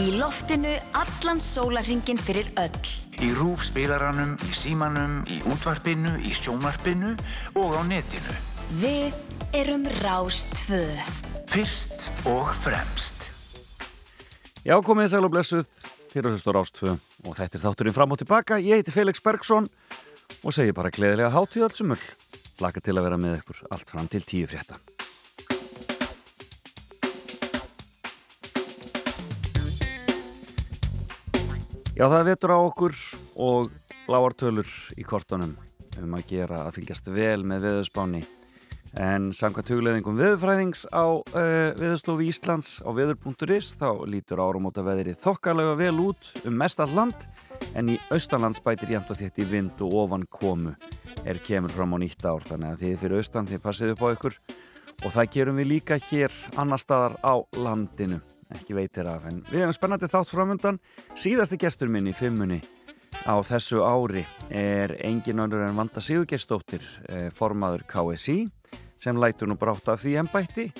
Í loftinu allan sólarhingin fyrir öll. Í rúf spilaranum, í símanum, í útvarpinu, í sjónvarpinu og á netinu. Við erum Rástvö. Fyrst og fremst. Já, komið sæl og blessuð fyrir höst og Rástvö og þetta er þátturinn fram og tilbaka. Ég heiti Felix Bergsson og segi bara gleðilega hátíðalsumul. Laka til að vera með ykkur allt fram til tíu frétta. Já, það vetur á okkur og lágartölur í kortunum. Um að gera að fylgjast vel með veðurspáni. En samkvæmt hugleðingum veðurfræðings á uh, veðurstofu Íslands á veður.is þá lítur áramóta veðri þokkalega vel út um mestal land en í austanlands bætir jæmt og þétt í vind og ofan komu. Er kemur fram á nýtt ár þannig að þið fyrir austan þið passið upp á ykkur. Og það gerum við líka hér annar staðar á landinu ekki veitir af en við hefum spennandi þátt framöndan síðasti gestur minn í fimmunni á þessu ári er engin önnur en Vanda Sigurgerstóttir eh, formaður KSI sem lætur nú brátt af því ennbætti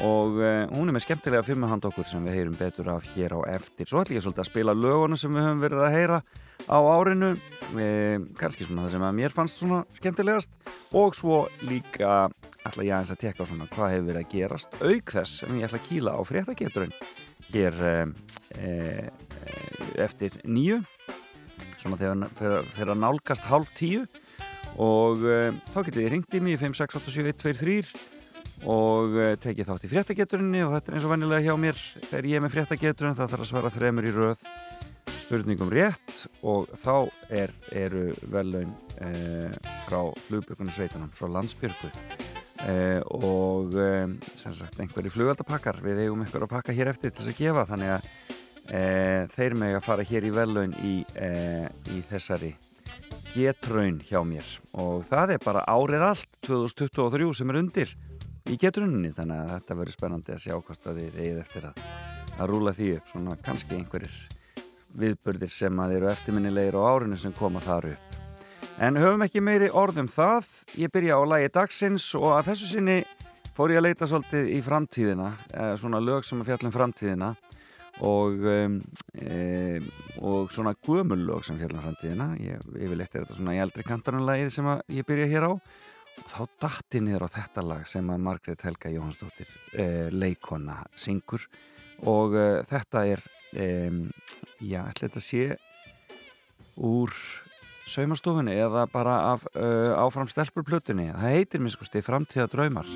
og uh, hún er með skemmtilega fimmuhand okkur sem við heyrum betur af hér á eftir. Svo ætlum ég svolítið að spila löguna sem við höfum verið að heyra á árinu. Eh, kannski svona það sem að mér fannst svona skemmtilegast. Og svo líka ætla ég aðeins að tekka svona hvað hefur verið að gerast auk þess sem ég ætla að kýla á fréttageturinn. Hér eh, eh, eftir nýju svona þegar, þegar nálgast hálf tíu og uh, þá getur þið ringt í mig 5687123 og tekið þátt í fréttageturinni og þetta er eins og vennilega hjá mér. Þegar ég er með fréttageturinn það þarf að svara þremur í röð spurningum rétt og þá er, eru velun frá flugbjörgunarsveitunum frá landsbyrgu og sem sagt einhverju flugöldapakkar við eigum einhverju að pakka hér eftir til þess að gefa þannig að þeir með að fara hér í velun í, í þessari getraun hjá mér. Og það er bara árið allt 2023 sem er undir í getrauninni þannig að þetta verður spennandi að sjá hvort að þið eigið eftir að, að rúla því upp. Svona kannski einhverjir viðbörðir sem að eru eftirminnilegir á árinu sem koma þar upp en höfum ekki meiri orðum það. Ég byrja á lagi dagsins og að þessu sinni fór ég að leita svolítið í framtíðina svona lög sem að fjallum framtíðina og, um, um, og svona gömulög sem fjallar framtíðina. Ég, yfirleitt er þetta svona í eldri kantarunlægið sem ég byrja hér á. Þá datti niður á þetta lag sem að Margrét Helga Jóhansdóttir eh, leikona syngur. Og eh, þetta er um, já, ætla þetta sé úr saumastofunni eða bara af uh, áfram stelpurplutunni það heitir stið framtíða draumar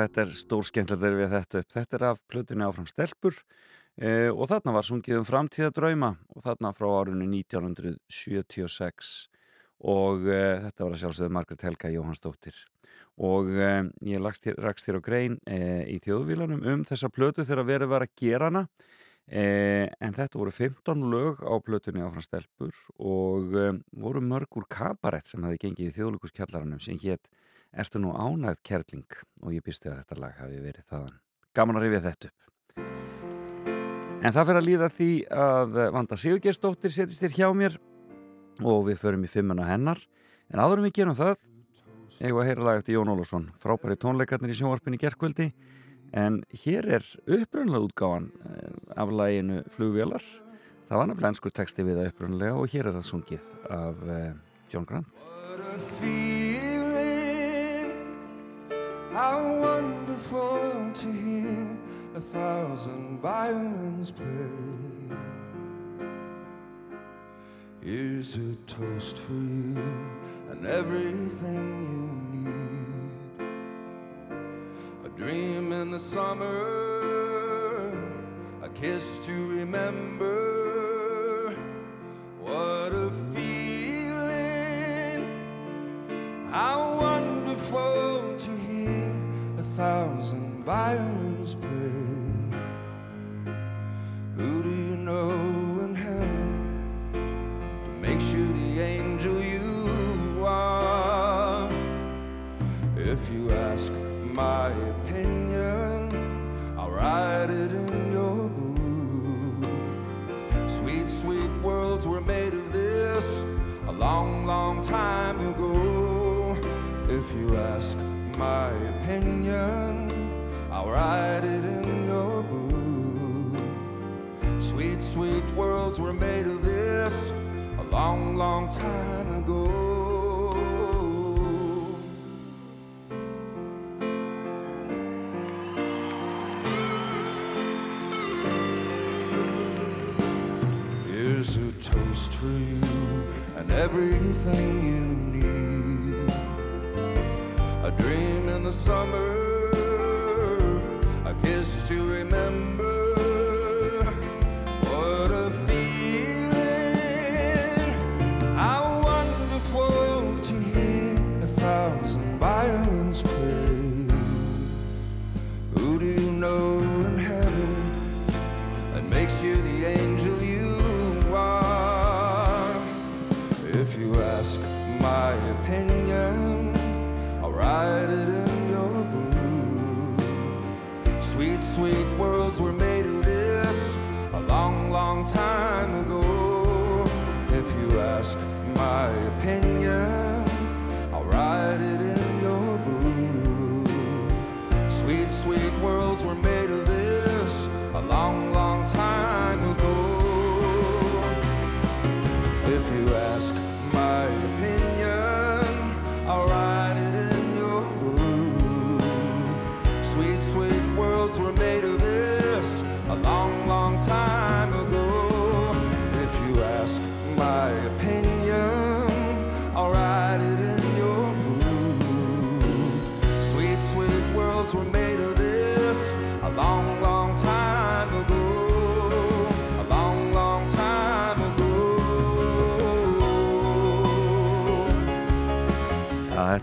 þetta er stór skemmtilegt þegar við þetta upp. Þetta er af plötunni áfram stelpur eh, og þarna var sungið um framtíðadrauma og þarna frá árunni 1976 og eh, þetta var að sjálfsögðu Margret Helga Jóhannsdóttir. Og eh, ég hér, rakst hér á grein eh, í þjóðvílanum um þessa plötu þegar verið var að gera hana. Eh, en þetta voru 15 lög á plötunni áfram stelpur og eh, voru mörg úr kabarett sem hefði gengið í þjóðlíkuskjallaranum sem hétt Erstu nú ánægð kerling og ég býstu að þetta lag hafi verið þaðan. Gaman að rifja þetta upp. En það fyrir að líða því að Vanda Sigurgersdóttir setist þér hjá mér og við förum í fimmuna hennar. En áðurum við gerum það, eigum að heyra lag eftir Jón Ólafsson, frábæri tónleikarnir í sjónvarpinni gerkvöldi. En hér er upprunlega útgáfan eh, af laginu Flugvélar. Það var nefnilega ennskur texti við það upprunlega og hér er það sungið af eh, John Grant. How wonderful to hear a thousand violins play. Here's a toast for you and everything you need. A dream in the summer, a kiss to remember. What a feeling, how wonderful to hear thousand violins play. Who do you know in heaven that makes you the angel you are? If you ask my opinion, I'll write it in your book. Sweet, sweet worlds were made of this a long, long time ago. If you ask my opinion, I'll write it in your book. Sweet, sweet worlds were made of this a long, long time ago. Here's a toast for you and everything you the summer, to ask.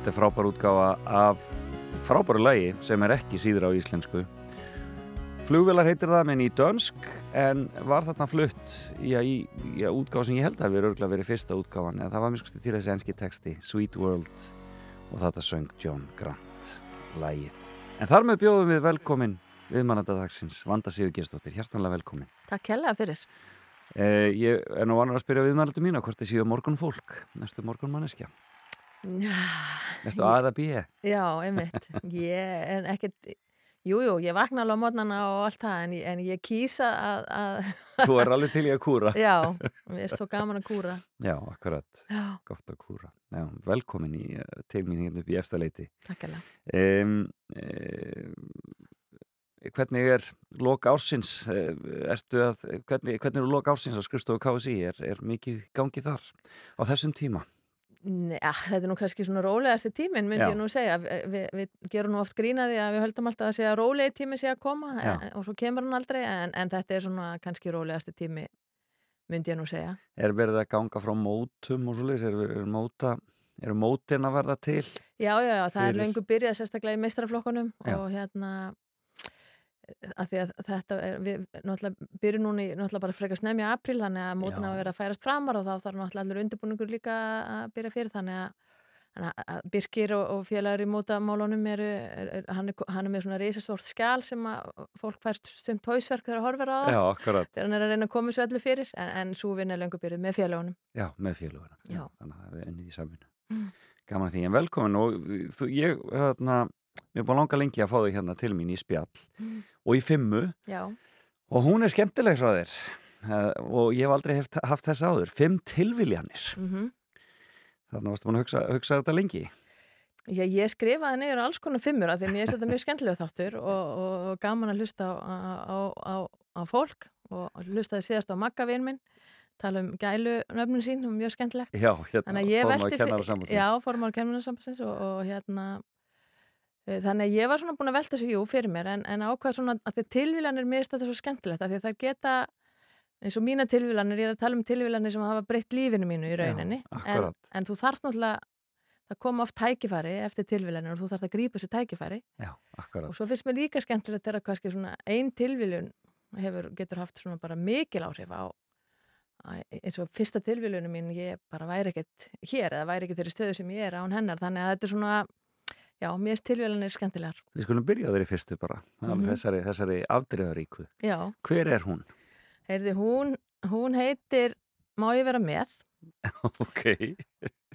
Þetta er frábær útgáfa af frábæru lagi sem er ekki síður á íslensku. Flugvélar heitir það með ný dönsk en var þarna flutt í, í, í útgáð sem ég held að við örgulega verið fyrsta útgáðan en það var mjög skusti til þessi enski texti Sweet World og þetta söng John Grant lægið. En þar með bjóðum við velkomin viðmannandadagsins Vanda Sigur Gerstóttir, hjertanlega velkomin. Takk hella fyrir. Eh, ég er nú vanur að spyrja viðmannandum mína hvort þið séu morgun fólk, næstu morgun manneskja. Næstu aða bíja. Já, einmitt. Ég er ekkert, jújú, jú, ég vakna alveg á mótnana og allt það en, ég- en ég kýsa að, að Þú er alveg til í að kúra. já, mér er svo gaman að kúra. Já, akkurat. Já, Gott að kúra. Já, velkomin í, eh, til mín hérna upp í efstaleiti. takk hella. Um, um, hvernig er lok ársins? Eh, Ertu að, hvernig, hvernig eru lok ársins á skrifstofu KSI? Er, er mikið gangi þar á þessum tíma? Nei, ah, þetta er nú kannski svona rólegasti tíminn, myndi Já. ég nú segja. Vi, við, við gerum nú oft grínaði að við höldum alltaf að segja rólegi tími sé að koma en, og svo kemur hann aldrei en, en þetta er svona kannski rólegasti tími, myndi ég nú segja. Er verið að ganga frá mótum og svoleiðis? Er, er móta, eru mótin að verða til? Já, já, já, það er Fyrir- lengur byrjað sérstaklega í meistaraflokkunum Já. og hérna að því að þetta er, við náttúrulega byrjum núna í náttúrulega bara frekar snemmi í apríl þannig að mótin Já. að vera að færast framar og þá þarf náttúrulega allir undirbúningur líka að byrja fyrir þannig að, að- Birkir og, og félagur í mótamálunum eru, er, er, hann, er, hann er með svona reisastort skjál sem að fólk færst stumt tóisverk þegar að horfa á það þegar hann er að reyna að koma þessu öllu fyrir en, en svo vinna er lengur byrjuð með félagunum Já, með féluguna. Já. Þannig að við ennið í saminu. Mm. Gaman því, en velkomin og þú, ég, hérna, mér er búin langa lengi að fá þig hérna til mín í spjall Mm. og í fimmu Já, og hún er skemmtileg frá þér uh, og ég hef aldrei heft, haft þess áður. Fimm tilviljanir. mhm Þannig varstu búin að hugsa, hugsa þetta lengi. Já, ég skrifaði niður alls konar fimmur af því að mér finnst þetta mjög skemmtilega þáttur og, og, og gaman að hlusta á, á, á, á fólk og hlustaði síðast á Maggavinn minn tala um gælu nöfnum sín og mjög skemmtilegt. Já, hérna, velti... kennarasambandsins. Já, formar kennarsambansins og, og hérna þannig að ég var svona búin að velta þessu jú fyrir mér en, en ákvað svona að því tilvílanir finnst þetta svo skemmtilegt að því að það geta eins og mína tilvílanir, ég er að tala um tilvílanir sem hafa breytt lífinu mínu í rauninni en, akkurat. en þú þarf náttúrulega það kom oft tækifæri eftir tilvílanir og þú þarf að grípa sér tækifæri Já, og svo finnst mér líka skemmtilegt þegar kannski svona ein tilvílun hefur, getur haft svona bara mikil áhrif á á- eins og fyrsta tilvílunum mín ég bara væri ekkert hér eða væri ekkert þeirri stöðu sem ég er án hennar þannig að þetta er svona já, mér finnst tilvílanir skemmtilegar Við skulum byrja þeirri fyrstu bara, mm Mhm. þessari, þessari afdreifaríku. já, Hver er hún? heyrði hún hún heitir Má ég vera með ok.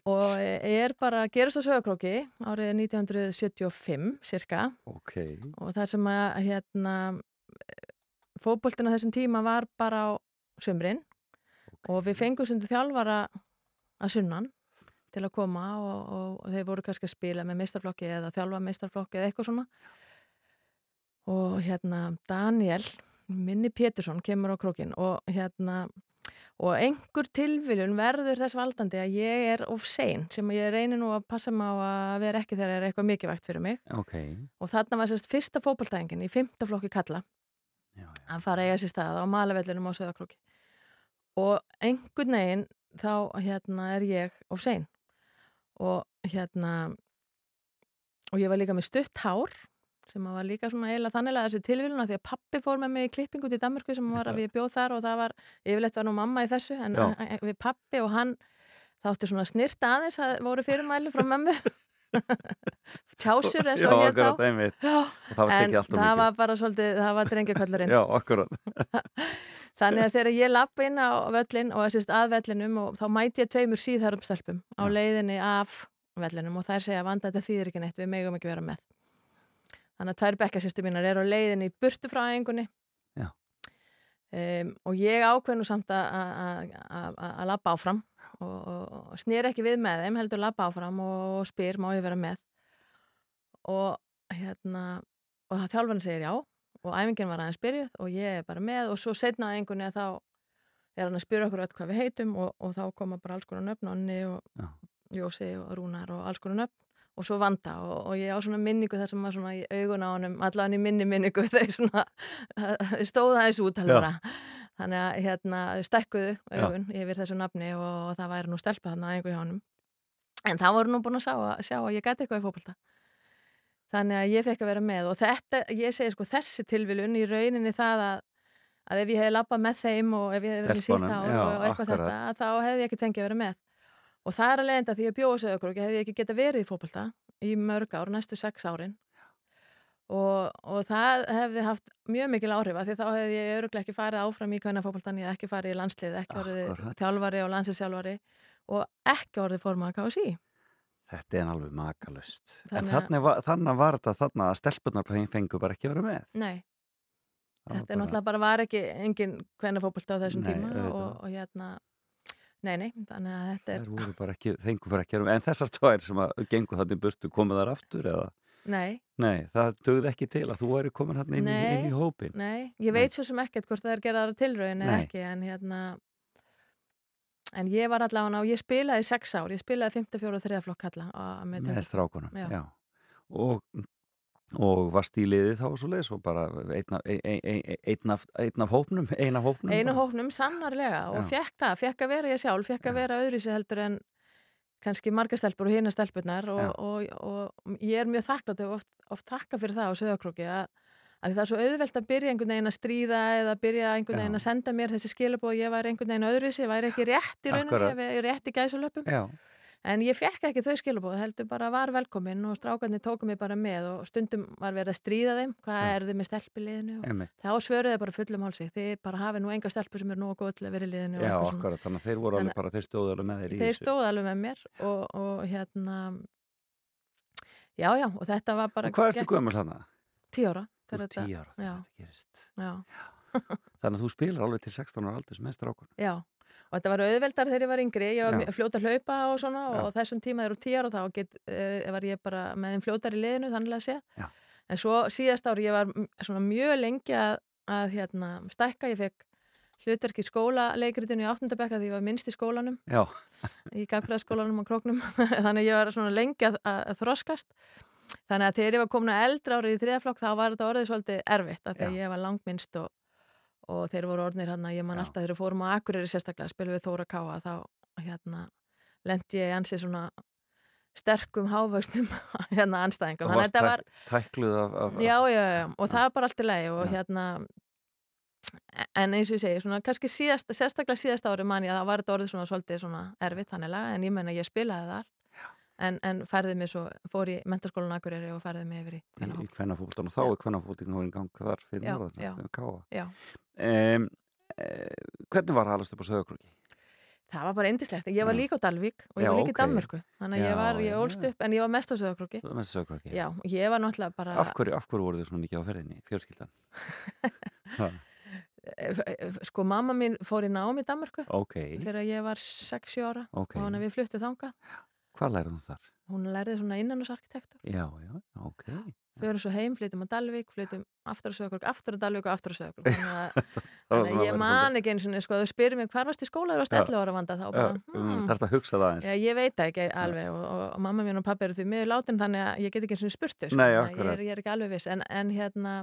og er bara gerist á sögakróki árið 1975 cirka Ok. og það sem að hérna fótboltin á þessum tíma var bara á sumrin og við fengum sundu þjálfara að sunnan til að koma og, og, þeir voru kannski að spila með meistarflokki eða þjálfa meistarflokki eða eitthvað svona. Og hérna Daniel minni Pétursson kemur á krókin og hérna og einhver tilviljun verður þess valdandi að ég er of sein sem ég reynir nú að passa mig á að vera ekki þegar það er eitthvað mikilvægt fyrir mig. Ok. og þarna var sérst fyrsta fótballtæðingin í fymta flokki kalla Já, já. að fara eiga sér stað á malavellinum á Söðakróki og einhvern veginn þá hérna er ég of sein og hérna og ég var líka með stutt hár sem var líka svona eiginlega þannig að þessi tilvíluna því að pappi fór með mig í klippingu til Danmarku sem var að við bjóð þar og það var yfirleitt var nú mamma í þessu en Já. við pappi og hann þátti svona snirta aðeins að voru fyrirmæli frá mömmu tjásur eins Já, og hér þá. Já, var en það var bara svolítið, það var drengjakvöldurinn Já, akkurat. þannig að þegar ég lappa inn á völlin og þessist að vellinum og þá mæti ég tveimur síðarum stelpum á leiðinni af vellinum og þær segja vanda þetta þýðir ekki neitt, við megum ekki vera með. Þannig að tvær bekkasýstu mínar eru á leiðinni í burtu frá æfingunni. Já. um, og ég ákveðnu samt að- lappa áfram og, og, og snýr ekki við með þeim heldur lappa áfram og spyr má ég vera með? Og hérna og það þjálfarni segir já og æfingin var aðeins byrjuð og ég er bara með og svo setna á einhvernig að þá er hann að spyrja okkur öll hvað við heitum og, og þá koma bara alls konar nöfn Onni og Já. Jósi og Rúnar og alls konar nöfn og svo vanda og, og ég á svona minningu þar sem var svona í augun á honum allavega í minni minningu þau svona stóða aðeins út alveg bara. þannig að hérna stekkuðu augun yfir þessu nafni og það væri nú stelpa þarna einhver hjá honum en það voru nú búin að sjá, að sjá að ég gæti eitthvað í fókbalta þannig að ég fekk að vera með og þetta, ég segi sko þessi tilviljun í rauninni það að, að ef ég hefði labbað með þeim og ef ég hefði verið já, og, og eitthvað akkurat. þetta þá hefði ég ekki fengið að vera með og það er að leiðinda því að bjóða sig okkur og hefði ég ekki geta verið í fótbolta í mörg ár, næstu sex árin og, og það hefði haft mjög mikil áhrif af því þá hefði ég öruglega ekki farið áfram í hvernig fótboltan ég ekki farið í landslið, ekki orðið Akkurat. þjálfari og Þetta er alveg makalust. En Þannig var, þannig var þetta þannig að stelpunar fengu bara ekki að vera með. Nei, Það þetta er náttúrulega bara var ekki engin hvernig fótbolta á þessum Nei, tíma og, og hérna nei, nei, þannig að þetta er voru bara ekki, fengu bara ekki að vera með. En þessar tvær sem að gengu þannig burtu komið þar aftur eða? nei, Nei, það dögði ekki til að þú væri komin hann inn, inn í hópin. nei, ég veit svo sem ekkert hvort það er geraðar tilraun eða ekki en hérna en ég var allavega og ég spilaði sex ár, ég spilaði 54 og 3 flokk á, með með strákunum. Já. Já. Og, og varst í liði þá og svo leiðis og bara einn af, ein, ein, ein, af, af hópnum, ein af hópnum. einu bara. hóknum sannarlega og Já. fekk það, fekk að vera ég sjálf, fekk að Já. vera öðru sér heldur en kannski margar stelpur og stelpurnar Já. og, og, og ég er mjög þakklátt og oft, oft þakka fyrir það á söðakróki að, að það er svo auðvelt að byrja einhvern veginn að stríða eða byrja einhvern veginn að senda mér þessi skilabóð ég væri einhvern veginn öðru sér, væri ekki rétt í ef ég er rétt í gæsulöpum Já, en ég fekk ekki þau skilabóð, heldur bara var velkomin og strákarnir tóku mig bara með og stundum var verið að stríða þeim, hvað Já. er þau með stelpiliðinu og þá svöruðu þau bara fullum hálsi þið bara hafið nú enga stelpur sem eru nógu góð til að vera í liðinu og Já, akkurat, þannig að þeir voru alveg bara, þeir stóðu alveg með þeir í þeir þessu. Og, og já, já, og þetta Og Þú þegar ert tíu ára þegar já. þetta gerist. já, Þannig að þú spilar alveg til 16 ára aldurs með strákun. já og þetta var auðveldar þegar ég var yngri ég var Já. fljóta að hlaupa og svona Já. og þessum tíma þegar þú tíu ára þá get, er, var ég bara með þeim fljótar í liðinu þannig að sé Já. en svo síðast ári ég var svona mjög lengi að, að hérna, stækka, ég fekk hlutverk í skólaleikrитinu í áttundabekka því ég var minnst í skólanum Já, í gagfræðaskólanum á Króknum þannig ég var svona lengi að, að þroskast þannig að þegar ég var komin að eldra árið í þriðaflokk þá var þetta orðið svolítið erfitt af því að ég var langminnst og, og þeir voru orðnir hann að ég man Já. alltaf þegar fórum á Akureyri sérstaklega að spila við Þóra Káa þá hérna lendi ég ansi svona sterkum hávöxtum hérna anstæðingum og þannig að varst þetta var tæk, tækluð af, af, Já, já, já, og það var bara allt í lagi og hérna en eins og ég segi, svona kannski síðast, sérstaklega síðasta ári man ég að það var þetta orðið svona svolítið svona erfitt þannig laga, en ég menna ég spilaði það allt en, en færði mig svo, fór í mentaskólan Akureyri og færði mig yfir í í, í kvennafólktan og þá er kvennafólktan í gang þar fyrir Já, norðan, já. káa. Um, eh, hvernig var að halast upp á sögurkrúki? það var bara indislegt, ég var Já. líka á Dalvík og ég Já, var líka í Danmörku þannig að ég var, ég ólst upp en ég var mest á Söðakróki Með sögurkrúki? Já, ég var náttúrulega bara Af hverju, af hverju voru þið svona mikið á ferðinni, fjölskyldan? Sko mamma mín fór í nám í Danmörku ok, þegar ég var 6 ára ok. og við fluttu þangað Hvað lærið þú þar? hún lærði svona innanúsarkitektur Já, já, ok. förum svo heim, flytjum á Dalvík, flytjum aftur á Söðakrok, aftur á Dalvík og aftur á Söðakrok þannig þannig að ég man ekki eins og sko, þú spyrir mig hvar varst í skóla? Þegar þú varst Já. 11 ára vanda þá bara, um, hmm, Þarfst að hugsa það eins. já, ég veit ekki alveg og, og, og mamma mín og pappi eru því miður látin þannig að ég get ekki eins og spurtu sko, Nei, að ég, ég er ekki alveg viss. En, en hérna,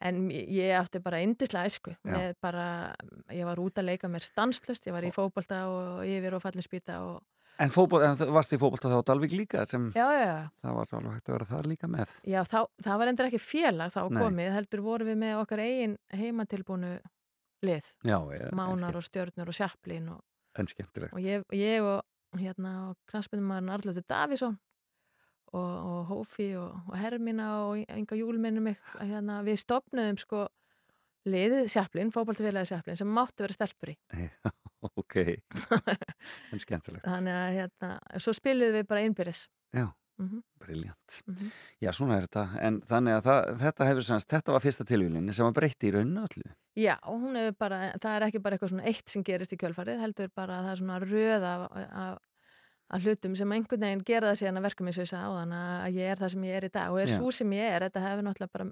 en ég átti bara indislega æsku með bara, ég var út að leika mér stanslust, ég var í fótbolta og yfir og fallinspýta og En, fótbol, en varst í fótbolta þá á Dalvík líka sem já, já, það var alveg hægt að vera þar líka með. Já, þá, það var endur ekki félag þá Nei. komið, heldur vorum við með okkar eigin heimatilbúnu lið, Já, mánar og stjörnur og sjaplín og, og ég, ég og hérna og knastbyndumarinn Arlötu Davísson og, og Hófi og, og Hermina og enga júlminni mig hérna, við stopnuðum sko liðið sjaplín, fótballtafélagið sjaplín sem máttu vera stelpur í Ok, en skemmtilegt. þannig að hérna, svo spiluðum við bara innbyrðis Já, Mhm. briljant. Mhm. Já, svona er þetta. En þannig að það, þetta hefur semst, þetta var fyrsta tilvílinni sem var breytti í rauninu öllu. Já, og hún hefur bara, það er ekki bara eitthvað svona eitt sem gerist í kjölfarið, heldur bara að það er svona röð af, af, af hlutum sem einhvern veginn gera það síðan að verka mér svo á þann að ég er það sem ég er í dag og er Já. svo sem ég er, þetta hefur náttúrulega bara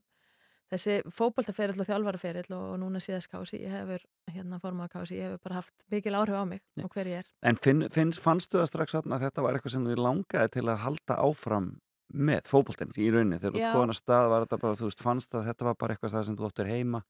þessi fótboltaferill og þjálfaraferill og, núna síðast kási, ég hefur hérna formað kási, ég hefur bara haft mikil áhrif á mig Já. og hver ég er. En finn, finnst, fannstu það strax að þetta var eitthvað sem þið langaði til að halda áfram með fótboltinn í rauninni þegar þú að stað var þetta bara, þú veist, fannst að þetta var bara eitthvað það sem þú áttur heima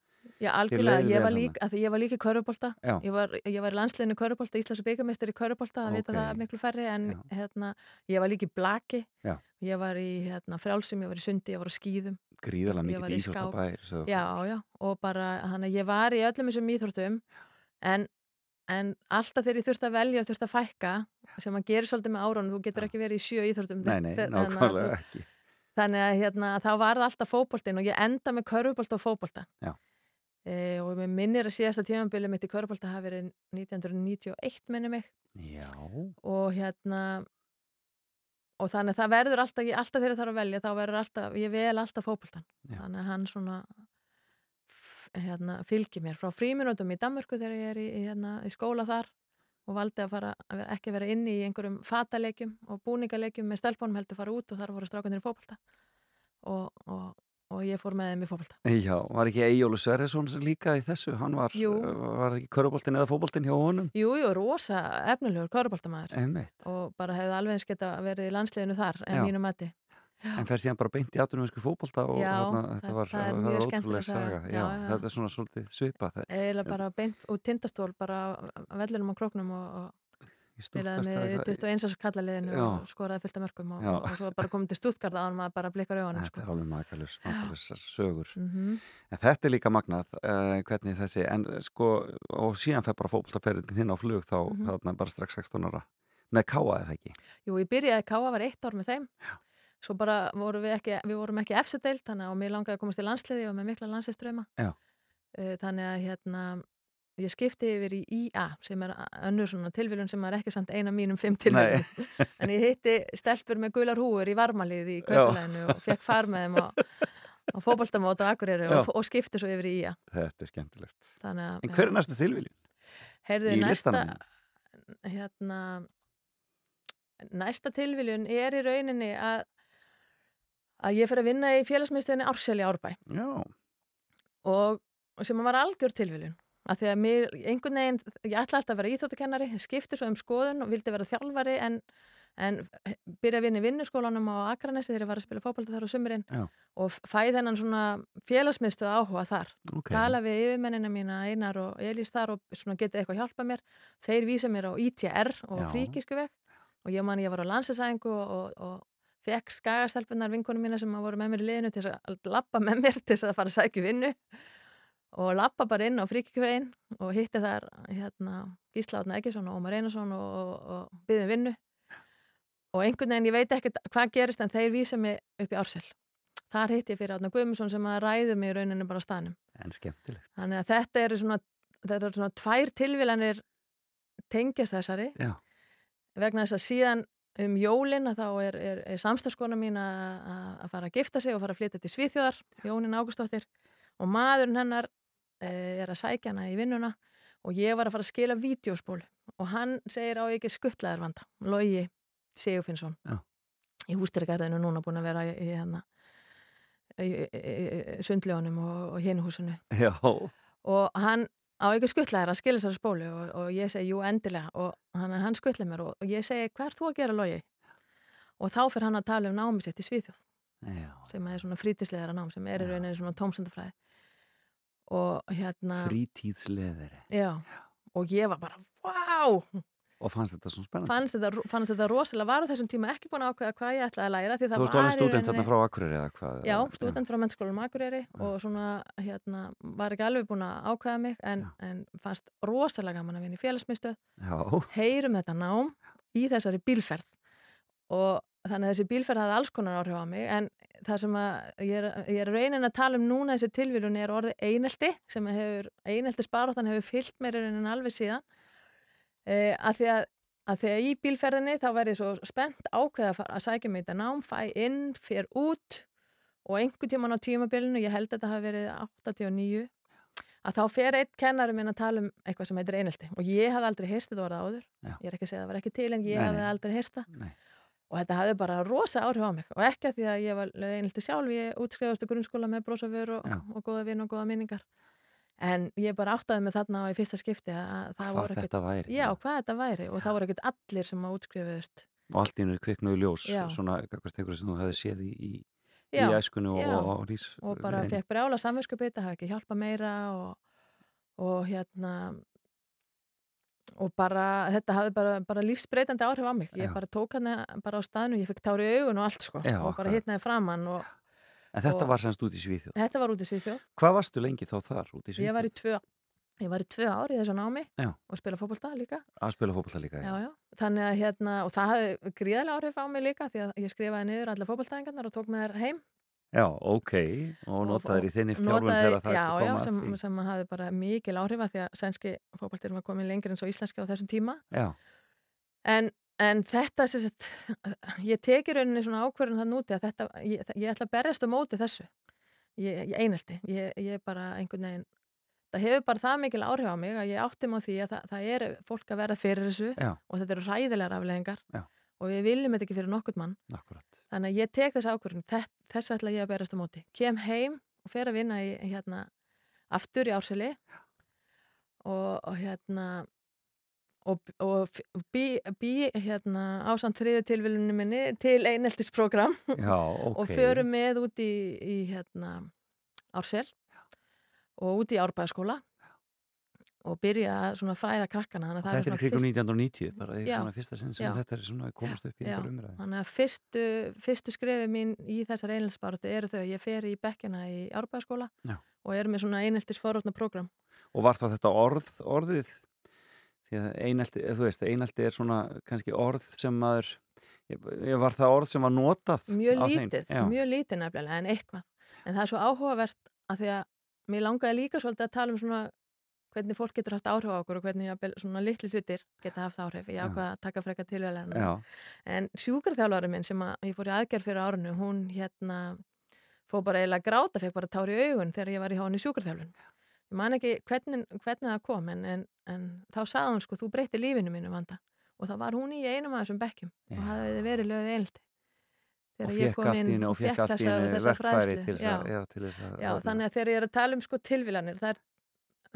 Já, algjörlega, ég var því ég var líka í körubólta, Já. ég var, var í landsliðinu körubólta, Íslands byggamestur í körubólta, það vita Ok. það miklu færri, en hérna, ég var líka í blaki, Já. ég var í hérna, frjálsum, ég var í sundi, ég var á skýðum, Var mikið í skák. íþróttabæir svo- já, já, og bara, þannig að ég var í öllum þessum íþróttum, en, en alltaf þegar ég þurfti að velja og þurfti að fækka, sem að gera svolítið með árunum, þú getur ekki verið í sjö íþróttum. Nei, nei, nákvæmlega ekki Þannig að hérna, þá var það alltaf fótboltinn og ég enda með körfubólta og fótbolta. Já. E, og mér minnir að síðasta tímanbili mitt í körfubólta hafi verið 1991 minni mig Já, og hérna og þannig að það verður alltaf, ég, alltaf þegar það er að velja þá verður alltaf, ég vel alltaf fótboltan. Já. Þannig að hann svona hérna, fylgir mér frá fríminútum í Danmörku þegar ég er í, hérna, í skóla þar og valdi að fara, að vera, ekki vera inni í einhverjum fataleikjum og búningaleikjum með stelpunum heldur fara út og þar voru strákanir í fótbolta og, og, og ég fór með þeim í fótbolta. já, var ekki Eyjólu Sverresson líka í þessu, hann var, Jú. var það ekki köruboltin eða fótboltin hjá honum? Jú, jú, rosa efnilegur köruboltamæður og bara hefði alveg eins geta verið í landsliðinu þar en Já. mínu mati. En fer síðan bara beint í atvinnumensku fótbolta og Já, þarna, þetta var, var ótrúlega saga. Já, Já, já. þetta er svona svolítið svipað. Það- Eða bara beint út tindastól bara vellinum á króknum og, og spilaði með eða eitthvað- 21 árs kallaliðinu Já. og skoraði fullt af mörgum og, Já. og, og svo bara komið til Stuttgart hann maður bara blikkar auðanum Þetta sko. er alveg makalus, makalus sögur. mm En þetta er líka magnað, uh, hvernig þessi, en uh, sko, og síðan fer bara fótboltaferðin þinn á flug þá, Mhm. þarna bara strax 16 ára. Með káa eða ekki? Jú, ég byrjaði að káa var eitt ár með þeim svo bara vorum við ekki, við vorum ekki efstudeild þannig að mér langaði að komast í landsliði og með mikla landsliðströma Já. Eh, þannig að hérna ég skipti yfir í IA sem er önnur svona tilviljun sem er ekki samt eina mínum fimm tilviljun en ég hitti stelpur með gular húur í varmalið í kaupfélaginu og fekk far með þeim á, á fótboltamót á Akureyri og, og skipti svo yfir í IA Þetta er skemmtilegt. að En hver er næsta tilviljun? Heyrðu, næsta, hérna, næsta tilviljun er í rauninni að, að ég fyrir að vinna í félagsmiðstöðinni Árseli Árbæ. Já, og sem var algjör tilviljun að því að mér, einhvern veginn, ég ætla alltaf að vera íþóttukennari, skipti svo um skoðun og vildi vera þjálfari en, en byrja að vinna í vinnuskólanum á Akranesi þegar ég var að spila fótbolta þar á sumurinn og fæði þennan svona félagsmiðstöð áhuga þar ok. tala við yfirmennina mína Einar og Elís þar og svona getið eitthvað hjálpa mér þeir vísa mér á ITR og Já. fríkirkuveg og ég man ég var á landsesæðingu og, og, og fekk skagastelpunar vinkonum mína sem voru með mér í liðinu til að lappa með mér til að fara að sækju vinnu og lappa bara inn á fríkirkuvegin og hitti þar hérna Gísla Átna Eggesson og Ómar Einarsson og, og, og byggðum vinnu. Og einhvern veginn ég veit ekkert hvað gerist en þeir vísa mig upp í Ársel. Þar hitti ég fyrir Átna Guðmusson sem að ræðu mig í rauninu bara á staðnum. En skemmtilegt. Þannig að þetta eru svona, þetta eru svona tvær tilvílanir tengjast þessari. Já, vegna þess að síðan um jólin að þá er, er, er samstagskona mín að fara að gifta sig og fara að flytja til Svíþjóðar, Jónin Ágústóttir og maðurinn hennar er að sækja hana í vinnuna og ég var að fara að skila vídeospól og hann segir á ekki skuttlaðar vanda Logi Sigurfinnsson í hústyrgarðinu núna búin að vera í, í, hérna, í, í, sundljónum og, og hinuhúsinu já, og hann á ekki skuttlaðir að skilja þessari spólu? Og, og ég segi, jú, endilega. Og hann, hann skuttlaði mér og, og ég segi, hvað er þú að gera logi? Og þá fyrir hann að tala um námi sitt í Svíþjóð já. sem er svona frítisleðara nám sem er í rauninni svona tómsendafræði og hérna Frítíðsleðari. já, og ég var bara, vá Og fannst þetta svona spennandi? fannst þetta, fannst þetta rosalega var á þessum tíma ekki búin að ákveða hvað ég ætlaði að læra Þú varst var alveg stúdent hérna frá Akureyri eða hvað? Já, stúdent frá mennskólum Akureyri og svona, hérna, var ekki alveg búin að ákveða mig en, en fannst rosalega gaman að vinna í félagsmyndstöð heyrum þetta nám í þessari bílferð og þannig að þessi bílferð hafði alls konar áhrif á mig en það sem að ég er, ég er raunin að tala um núna þessi tilvílun er orðið einelti sem hefur, einelti sparóttan hefur fyllt mér raunin alveg síðan. E, að því að að því að í bílferðinni þá verði svo spennt ákveða að, að sækja mig þetta nám, fæ inn, fyrir út og einhver tíman á tímabilinu, ég held að þetta hafi verið 89 að þá fer eitt kennari minn að tala um eitthvað sem heitir einelti. Og ég hafði aldrei heyrt þetta orða áður. Já. ég er ekki að segja að það var ekki til en ég hafði aldrei heyrt það. Og þetta hafði bara rosa áhrif á mig. Og ekki að því að ég var einelti sjálf ég útskrifastu grunnskóla með brósafur og, Já. og góða vinn og góða minningar. En ég bara áttaði mig þarna á í fyrsta skipti að það voru ekkert já, hvað þetta væri. Og það voru ekkert allir sem að útskrifuðust. Og allt í hennu kviknuðu ljós, Já. svona, hvert einhverju sem þú hefði séð í, í, Já, í æskunni og, já. og, og rís og bara fekk brjála samvinskupið, það hafi ekki hjálpa meira og, og hérna og bara, þetta hafði bara, bara lífsbreytandi áhrif á mig, ég Já. bara tók hann bara á staðinu, ég fekk tári augun og allt sko Já, og bara hitnaði framann og En þetta og- var semst út í Svíþjóð. þetta var út í Svíþjóð Hvað varstu lengi þá þar út í Svíþjóð? ég var í tvö tvö ár í þessu námi Já. og spila fótbolta líka Að spila fótbolta líka, já, já. þannig að hérna, og það hafði gríðarlega áhrif á mig líka því að ég skrifaði niður alla fótboltaðingarnar og tók með þær heim Já, ok, og notaðir í þinni notaði- þegar það já, kom já, að sem, því. sem hafði bara mikil áhrif að því að sænski fótboltir var komin lengri en svo íslenski á þessum tíma. Já, en, en þetta sagt, ég teki rauninni svona ákvörðun það núti að þetta, ég, ég ætla að berjast á móti þessu. Ég, ég einelti. Ég, ég bara einhvern veginn það hefur bara það mikil áhrif á mig að ég átti mig á því að það, það er fólk að verða fyrir þessu já, og þetta eru ræðilegar afleðingar Já. Og við viljum þetta ekki fyrir nokkurt mann. Akkurat. þannig að ég tek þess ákvörðun þess, ætla ég að berast á móti. Kem heim og fer að vinna í, hérna aftur í árseli. Og, og hérna og, og bý, bý hérna ásamt þriðu tilvílunni minni til eineltisprogram. Já, ok. og förum með út í, í hérna ársel. Og út í árbæðaskóla og byrja að svona fræða krakkana Þetta er kringum fyrst- 1990, bara í fyrsta sinn sem Já. þetta er svona komast upp í Já. einhver umræði. Þannig að fyrstu, fyrstu skrefi mín í þessar einheltisbaratu eru þau að ég fer í bekkina í árbæðaskóla og er með svona einheltis forrótna program. Og var það þetta orð, orðið? Því að einelti, þú veist, einelti er svona kannski orð sem maður, var það orð sem var notað Mjög lítið, mjög lítið nefnilega en eitthvað. En það er svo áhugavert að því að mér langaði líka svolítið að tala um svona hvernig fólk getur haft áhrif á okkur og hvernig svona litli hlutir geta haft áhrif. Ég Já. ákvað að taka frekar tilvæðlega. Já, En sjúkarþjálfari minn sem að ég fór í aðgerð fyrir árinu, hún hérna fór bara eiginlega gráta, fekk bara tár í augun þegar ég var í í sjúkarþjálfun. Ég man ekki hvernig, hvernig það kom en, en, en þá sagði hún sko, þú breytti lífinu mínu vanda. Og þá var hún í einum af þessum bekkjum Já. og hafði verið lögðið einelti. og fekk allt í þessa verkfæri til þess að, já, til þess að Já, þannig að þegar ég er að tala um sko tilvílanir, það er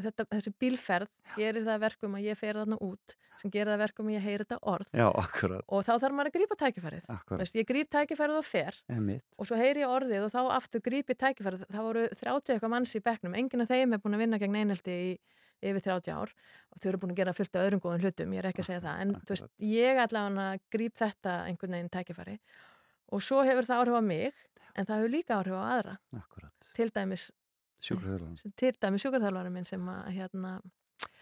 þetta, þessi bílferð gerir það að verkum að ég fer þarna út sem gerir það að verkum að ég heyri þetta orð. Já, og þá þarf maður að grípa tækifærið. Veist, ég gríp tækifærið og fer emitt, og svo heyri ég orðið og þá aftur grípi tækifærið. Það voru 30 eitthvað manns í bekknum, enginn af þeim er búin að vinna gegn einhelti í yfir 30 ár og þau eru búin að gera fullt af öðrum góðum hlutum, ég er ekki að segja það, en veist, ég allavega gríp þetta einhvern veginn tækifæri og svo hefur það áhrif á mig, en það hefur líka áhrif á aðra, akkurat, til dæmis til dæmis sjúkarþjálfari minn sem að hérna,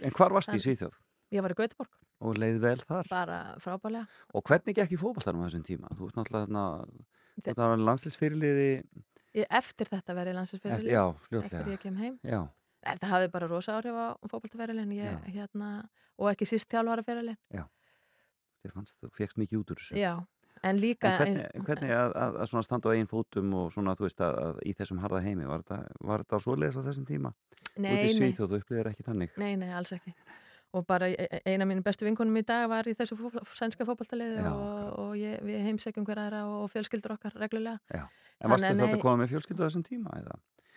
En hvar varst í En- Svíþjóð? ég var í Gautaborg, Og leið vel þar? bara frábælega Og hvernig gekk í fótballtarum á þessum tíma? Þú ert náttúrulega þetta var landslýsfyrirliði, eftir þetta verið eftir, landsinsfyrirli já, eftir fljótlega, ég kem heim. Já, það hafði bara rosa áhrif á fótboltaferilin Já. hérna, og ekki síst þjálfaraferilin þér fannst þú fegst mikið út úr þessu. Já, en líka En hvernig, hvernig að, að, að svona standa á einn fótum og svona, þú veist, að, að í þessum harða heimi, var þetta, var þetta svoleiðis á þessum tíma? nei, Út í Svíþjóð, þú upplýðir ekki þannig? nei, nei, alls ekki og bara e- e- eina af mínu bestu vinkonum í dag var í þessu fótbol, sænska fótboltaliði Já, og, og ég, við heimsækjum hver aðra og fjölskyldur okkar reglulega En varstu þetta að koma með fjölskyldu á þessum tíma, eða?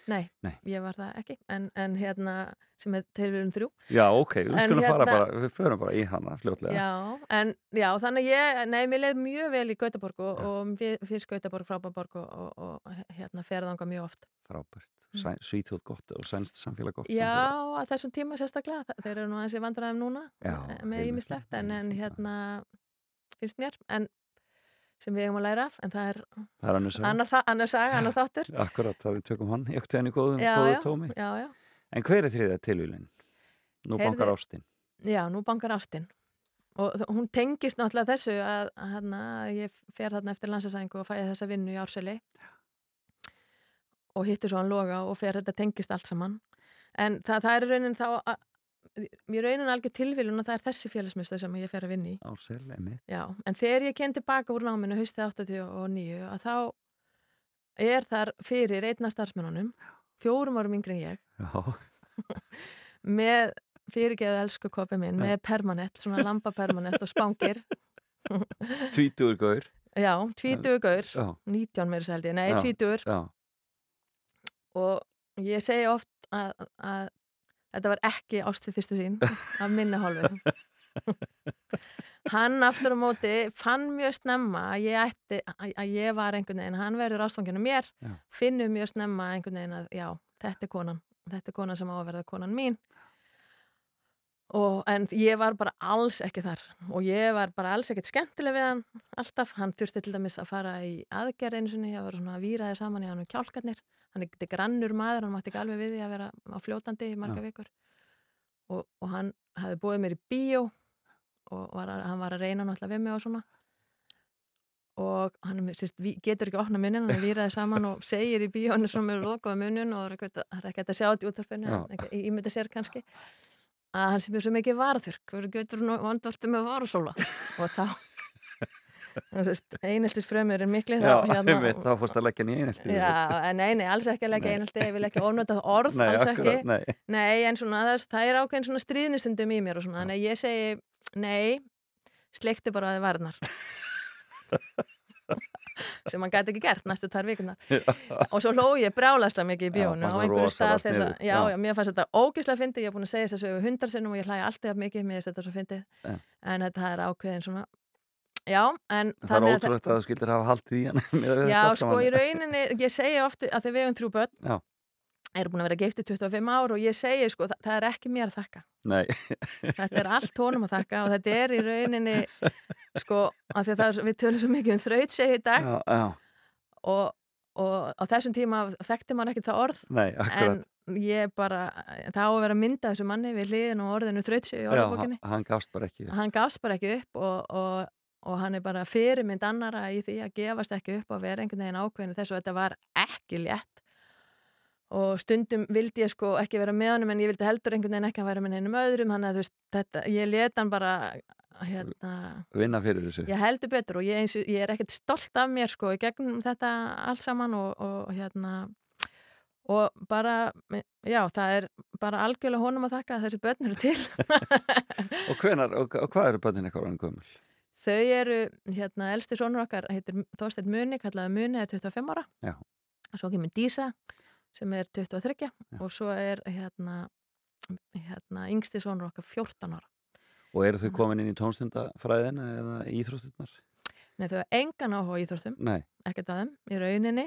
Nei, Nei. ég var það ekki en, en hérna, sem er tilvíðum þrjú Já, ok, við skulum fara hérna- bara, við förum bara í hana fljótlega. Já, en já, þannig ég, nei, mér leið mjög vel í Gautaborg og, og fyrst Gautaborg, frábæborg og, og, og hérna ferðanga mjög oft. Frábært. Sæ, Svíþjóð gott og sænst samfélag gott. Mm. Já, samfélag. að þessum tíma sérstaklega, þeir eru nú aðeins í vandræðum núna Já, eh, með ímislegt, en, en hérna finnst mér, en sem við eigum að læra af, en það er Það er annars að, annar, annar saga, annar þáttur. akkurat, það við tökum hann í okkur enn í góðum, Já, góðu já, tómi. já, já, En hver er þriðja tilvílinn? Nú Heyrðu- bankar ástin. já, nú bankar ástinn. Og hún tengist náttúrulega þessu að, að hérna, ég fer þarna eftir landsasæðingu og fæði þessa vinnu í árseli og hittir svo hann loga og fer þetta tengist allt saman. En það, það er raunin þá, að, mér raunin algjör tilvílun að það er þessi félagsmyndstöð sem ég fer að vinna í. Ársel, emitt. Já, en þegar ég kem tilbaka úr náminu haustið 89 að þá er þar fyrir einna starfsmennunum, fjórum árum yngri en ég, með fyrirgeðu elsku kopi minn, með permanent, svona lampa permanent og spangir. tvítugur gaur. Já, tvítugur gaur, Já, 19 meira svo held ég, nei, já, og ég segi oft að, að þetta var ekki ást fyrir fyrstu sín af minna hálfu hann aftur á móti fann mjög snemma að ég, ætti, að, ég var einhvern veginn, hann verður ástfanginu mér, Já. finnur mjög snemma einhvern veginn að já, þetta er konan, þetta er konan sem á að verða konan mín og en ég var bara alls ekki þar. Og ég var bara alls ekkert skemmtileg við hann alltaf, hann þurfti til dæmis að fara í aðgerð einu sinni, ég var svona víraði saman í hann og kjálkarnir, hann er ekki grannur maður, hann mátti ekki alveg við því að vera á fljótandi í marga Já. vikur. Og, og hann hafði búið mér í bíó og var að, hann var að reyna náttúrulega við mig og svona. Og hann er, ví- getur ekki opna munnin, hann er víraði saman og segir í bíónu svona með lokaða munnin og það er ekkert að- er að sjá þetta í en ekki- ímynda sér kannski að hann sem er svo mikið varaþurk fyrir getur nú vandvartu með varasóla. Og þá eineltis frömmir er mikli Já, þá, hérna, einmitt, þá fórst að leggja nýja einhelti Já, en nei, nei, alls ekki að leggja einelti, ég vil ekki ónota það orð, Nei, alls akkurat, ekki. nei. Nei, en svona, það, það er ákveðin svona stríðnistundum í mér og svona, þannig að ég segi nei, sleiktu bara að þið varnar sem hann gæti ekki gert næstu tvær vikunar og svo hló ég brjálaslega mikið í bjónu fannst á það einhverju stað þess að, já, já. mér fannst þetta ógislega fyndið, ég er búin að segja þess að hundar sinnum og ég hlæja alltaf mikið, mér finnst þetta svo fyndið. Já. en þetta er ákveðin svona já, en Það er ótrúlegt að þú skildir hafa haldið í hann Já, sko, í rauninni, ég segi oft að við hefum þrjú börn. Já. Eru búin að vera giftið 25 ár og ég segi, sko, það, það er ekki mér að þakka. Nei, þetta er allt honum að þakka og þetta er í rauninni sko, af því að það er, við tölum svo mikið um þraut segi í dag. Já, já, og, og á þessum tíma þekkti maður ekki það orð nei, en ég bara, það á að vera mynda þessu manni við hliðin og orðinu þraut segi í Já, hann, hann gafst bara ekki hann gafst bara ekki upp og, og, og hann er bara fyrirmynd annara í því að gefast ekki upp og vera einhvern veginn ákveðinu þess að þetta var ekki létt og stundum vildi ég sko ekki vera með honum en ég vildi heldur einhvern veginn ekki að vera með einum öðrum þannig að þú veist, þetta, ég leta hann bara hérna, vinna fyrir þessu ég heldur betur og ég, eins, og- ég er ekkert stolt af mér sko í gegnum þetta allt saman og, og hérna og bara, já, það er bara algjörlega honum að þakka að þessi börn eru til og, hvenar, og, og hvað eru börnin eitthvað orðin gömul? Þau eru, hérna, elsti sonur okkar heitir Þorsteinn Muni, kallaði Muni er 25 ára. Já. Svo kemur Dísa sem er 23 og svo er hérna, hérna yngsti sonur okkar 14 ára. og eru þau komin inn í tónstundafræðina eða íþrótturnar? Nei, þau hafa engan áhuga íþróttum, ekkert að þeim, í rauninni.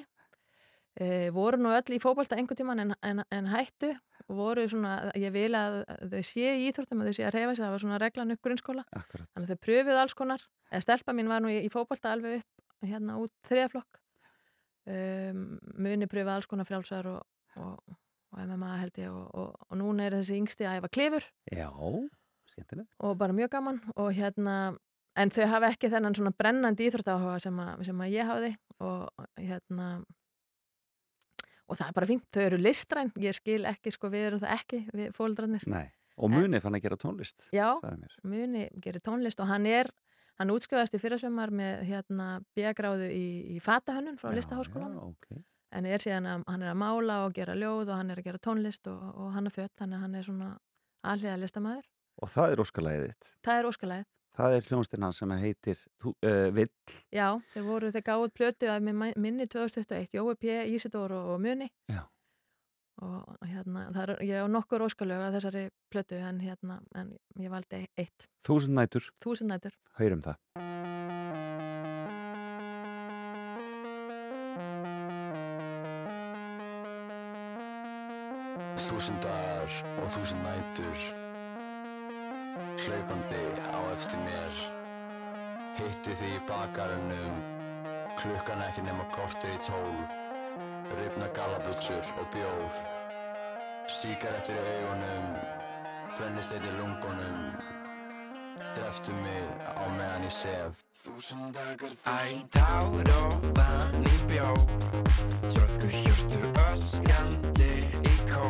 E, voru nú öll í fótbolta einhvern tíman en, en, en hættu voru svona, ég vil að þau séu í íþróttum að þau séu að reyfa sig, það var svona reglan upp grunnskóla. akkurat Þannig að þau pröfuðu alls konar. Eða stelpa mín var nú í, í fótbolta alveg upp hérna út þriðaflokk. Um, muni pröfuðu alls konar frjálsar og, og, og MMA held ég og, og, núna er þessi yngsti að æfa klifur Já, skemmtileg og bara mjög gaman og hérna en þau hafa ekki þennan svona brennandi íþróttaáhuga sem, sem að ég hafiði og hérna og það er bara fínt, þau eru listræn ég skil ekki, sko, við erum það ekki við fóldrarnir. Nei, og muni fann að gera tónlist Já. Muni gerir tónlist og hann er hann útskjöfast í fyrirsömmar með hérna bíagráðu í, í fatahönnun frá Já, listaháskólan já, ok. en er síðan að hann er að mála og gera ljóð og hann er að gera tónlist og, og hann er fött, þannig að hann er svona alliða listamæður. Og það er óskalæðið Það er óskalæð. Það er hljónstinn hans sem heitir uh, Vill Já, þeir voru, þeir gáðu plötu að minni 2021, Jói P. Ísidór og, og Muni Já. Og hérna, það er, ég á nokkur óskalög að þessari plötu en hérna, en ég valdi eitt, Þúsund nætur, þúsund nætur. heyrum það. Þúsundar og þúsund nætur. Hlaupandi á eftir mér. Hitti því í bakarunum Klukkan ekki nema kortið í tól Rifna gallabutsur og bjór. Síkarettir í augunum Brennist í lungunum. Dreftu mig á meðan ég sef. Æ, tár og vann í bjó Tröðku hjörtu öskandi í kó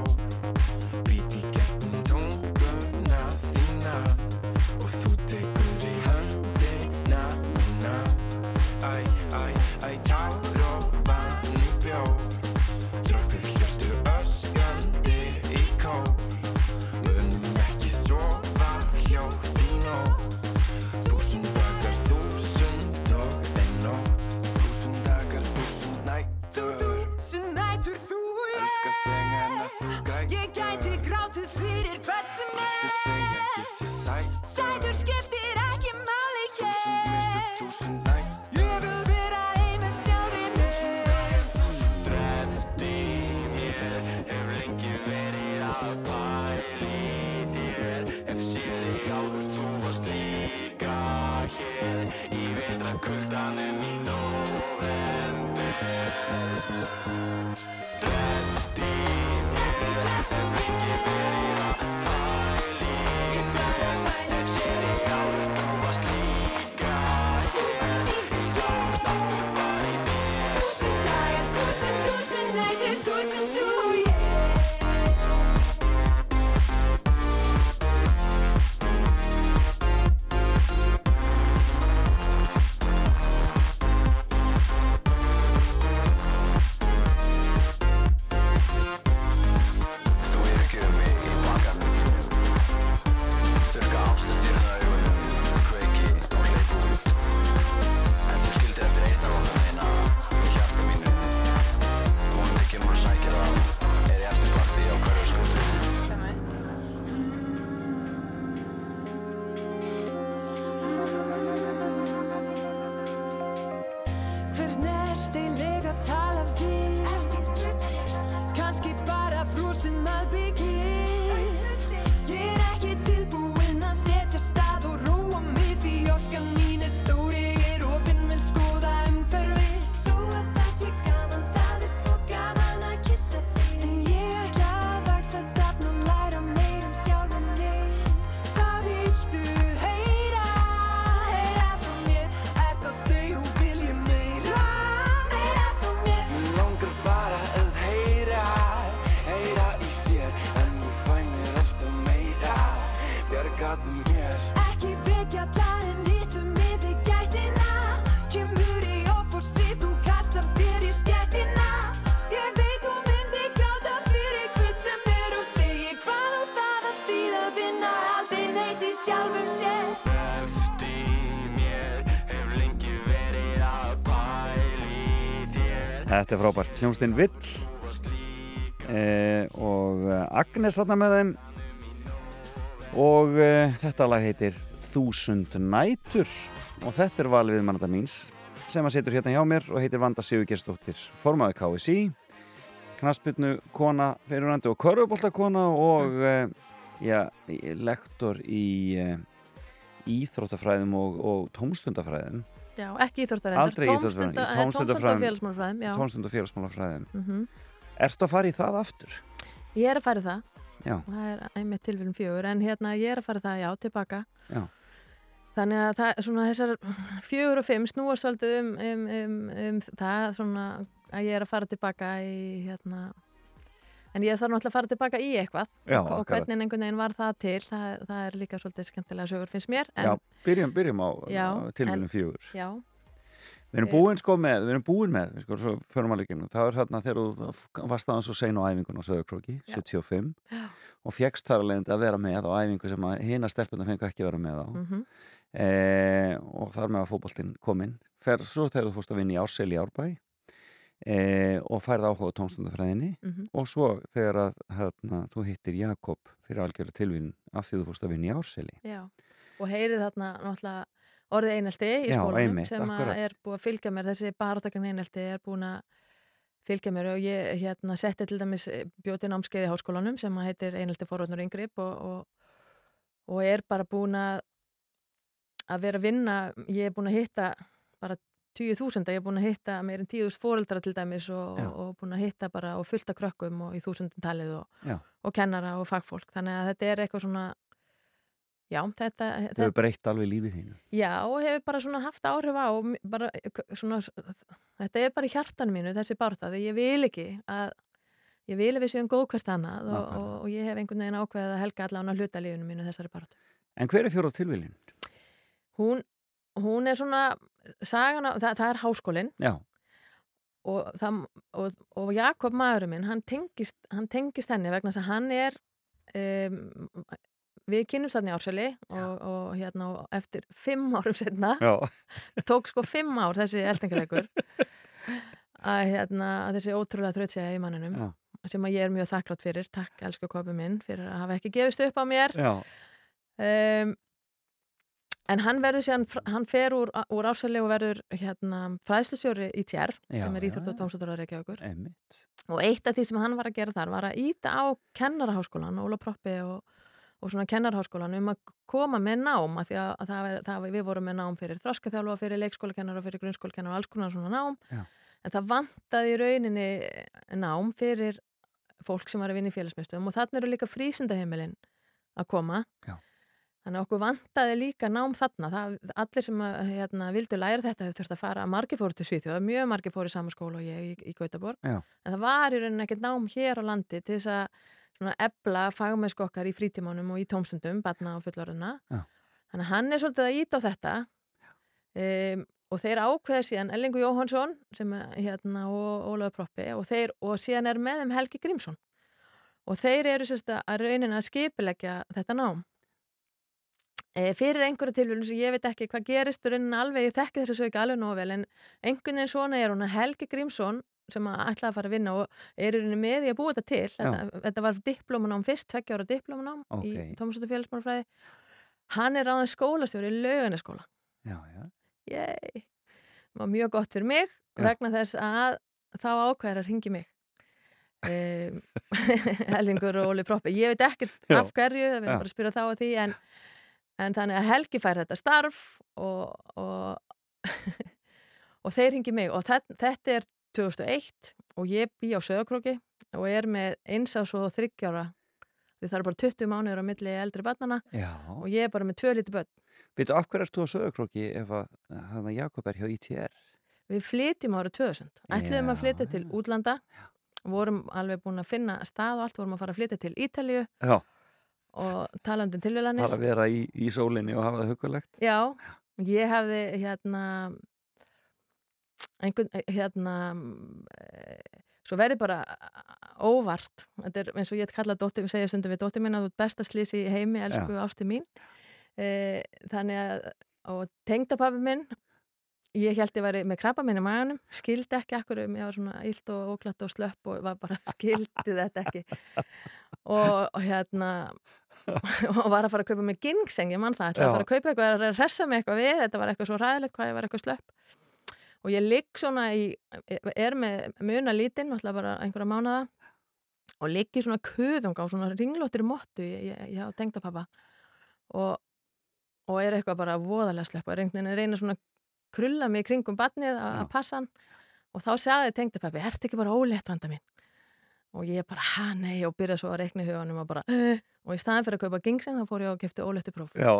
Þetta er frábært. Hljómsdinn Vill eh, og eh, Agnes þarna með þeim. Og eh, þetta lag heitir Þúsund nætur. Og þetta er valið við mannata míns sem að setur hérna hjá mér og heitir Vanda Sigurgersdóttir formaði KSI knasputnu kona fyrirhandi og körfuboltakona og eh, já, lektor í eh, íþróttafræðum og, og tómstundafræðum Já, ekki íþróttarendar. Aldrei íþróttarendar, í Tómstunda og tómstundafræðum. félagsmálfræðum, já. tómstund og félagsmálafræðum Mm Ertu að fara í það aftur? Ég er að fara í það. Já. Það er einmitt tilvílum fjögur, en hérna ég er að fara í það, já, tilbaka. Já. Þannig að það, svona þessar fjögur og fimm snúast svolítið um, um, um, um það, svona að ég er að fara tilbaka í, hérna, en ég þarf náttúrulega að fara tilbaka í eitthvað Já, og, hvernig einhvern veginn var það til, það, það er líka svolítið skemmtilega sögur finnst mér. En, Já, byrjum, byrjum á, tilvílum fjögur. Já, Við erum búin sko með, við erum búin með, sko. Það er hérna þegar þú varst aðeins og sein á æfingun á Söðurkróki, 75, Já. og fjekst þar alveg að vera með á æfingu sem að hina stelpunum fengu ekki að vera með á. mhm, Eh, og þar með að fótboltinn kominn. Fer svo þegar þú fórst að vinna í Ársel í Eh, og færði áhuga tónstundafræðinni mhm. og svo þegar að hérna, þú hittir Jakob fyrir algjörðu tilvín af því þú fórst að vinna í Árseli. Já, og heyrið þarna náttúrulega orðið einelti í skólanum sem akkurat. er búið að fylgja mér, þessi baráttakann einelti er búin að fylgja mér og ég hérna setti til dæmis bjóti námskeið í háskólanum sem að heitir einelti forvarnar yngripp og, og, og er bara búin að að vera að vinna, ég er búin að hitta bara 20.000, ég er búin að hitta meir en 10.000 fóreldra til dæmis og, og, búin að hitta bara og fullta krökkum og í þúsundum talið og, og kennara og fagfólk, þannig að þetta er eitthvað svona já, þetta, Þau hefur breytt alveg lífið þínu. já, og hefur bara svona haft áhrif á bara svona þetta er bara í hjartan mínu, þessi barða því ég vil ekki að ég vil að við séum góð hvert annað og, og, ég hef einhvern veginn ákveðið að helga allan að hluta lífinu mínu þessari barða En hver er fjóra tilvílin? hún, hún er svona sagana, það, það er háskólinn. Og, og, og Jakob maðurinn minn, hann tengist, hann tengist henni vegna þess að hann er um, við kynumst þarna í árseli og, og hérna og eftir fimm árum setna tók sko fimm ár þessi eldingarleikur að hérna að þessi ótrúlega þrautsega í manninum já, sem að ég er mjög þakklátt fyrir. Takk elsku kopi minn fyrir að hafa ekki gefist upp á mér. Um, en hann verður síðan hann fer úr, úr ársæli og verður hérna fræðslustjóri í TR Já, sem er já, íþrótt og tómsóttur Reykjavíkur einmitt. og eitt af því sem hann var að gera þar var að íta á kennaraháskólan, Óla Proppi og, og svona kennarháskólan um að koma með nám að því að, að það, var- það, við vorum með nám fyrir þroskaþjálfa, fyrir leikskólakennara, fyrir grunnskólakennara og alls konar svona nám Já. en það vantaði í rauninni nám fyrir fólk sem var að vinna í félagsmyndstöðum og þannig eru líka frísindaheimilin að koma Já. Þannig að okkur vantaði líka nám þarna. Það, allir sem að, hérna, vildu læra þetta hefur þurft að fara, margir fóru til Svíþjóð mjög margir fóru í sama skóla og ég í, í Gautaborg. Já. en það var í rauninni ekkert nám hér á landi til þess að svona ebla fagmennsku okkar í frítímanum og í tómstundum, batna og fullorðina Já. þannig að hann er svolítið að íta á þetta. Um, og þeir ákveða síðan Ellingu Jóhansson sem er, hérna, og Ólafur Proppi og, þeir, og síðan er með þeim Helgi Grímsson. Og þeir eru sérst að raunin að skipilegja þetta nám fyrir einhverju tilvílun sem ég veit ekki hvað gerist raunin alveg, ég þekki þess að ekki alveg nóg vel en einhvern veginn svona er hún að Helgi Grímsson sem að ætlaði að fara að vinna og er í rauninni með í að búa þetta til þetta, þetta var diplómanám fyrst, tveggja ára diplómanám Ok. í Tómasóttu félagsmálfræði hann er ráðin skólastjóri í lauganiskóla Já, já. Yey. Það var mjög gott fyrir mig Já. vegna þess að þá ákveður að ringi mig Hellingur og Óli Proppi ég veit ekkert af hverju það verður bara að spyrja þá að því en, en þannig að Helgi fær þetta starf og og, og þeir ringi mig og þetta, þetta er 2001 og ég bý á Söðakróki og er með eins og þryggjára því það er bara 20 mánuður á milli eldri barnana Já. og ég er bara með tvö lítið börn Veitu, af hverju ert þú á Söðurkróki ef að að Jakob er hjá ITR? Við flytjum árið 2000. Ætluðum að Já, flytja til já. útlanda. Vorum alveg búin að finna stað og allt. Vorum að fara að flytja til Ítalíu Já, og tala um til tilvílanir. bara vera í, í sólinni og hafa það hugulegt. Já, ég hefði hérna einhvern, hérna eh, svo verið bara óvart. Þetta er eins og ég kalla dóttir, við segja stundum við dóttir mín að þú ert besta slísi í heimi, elsku ásti mín. E, þannig að, og tengdapappi minn ég held ég væri með krabba minn í maganum skildi ekki akkur um, ég var svona illt og óglatt og slöpp og var bara skildi þetta ekki og, og hérna og var að fara að kaupa mig gingseng, ég mann það ætlaði að fara að kaupa eitthvað, að hressa mig eitthvað við þetta var eitthvað svo ræðilegt hvað ég var eitthvað slöpp. Og ég ligg svona í er með muna lítinn, alltaf bara einhverja mánada og ligg í svona kuðung á svona ringlóttir mottu ég, ég, ég á tengdapappa og, og er eitthvað bara voðalega slepp og að reyna svona að krulla mig kringum badnið að Já. að passa hann. Og þá sagði tengdapappi, ert ekki bara ólétt vanda mín og ég bara, ha nei og byrja svo að reikna í huganum og bara, uh, og í staðin fyrir að kaupa gingsen þá fór ég og kefti óléttu próf Já.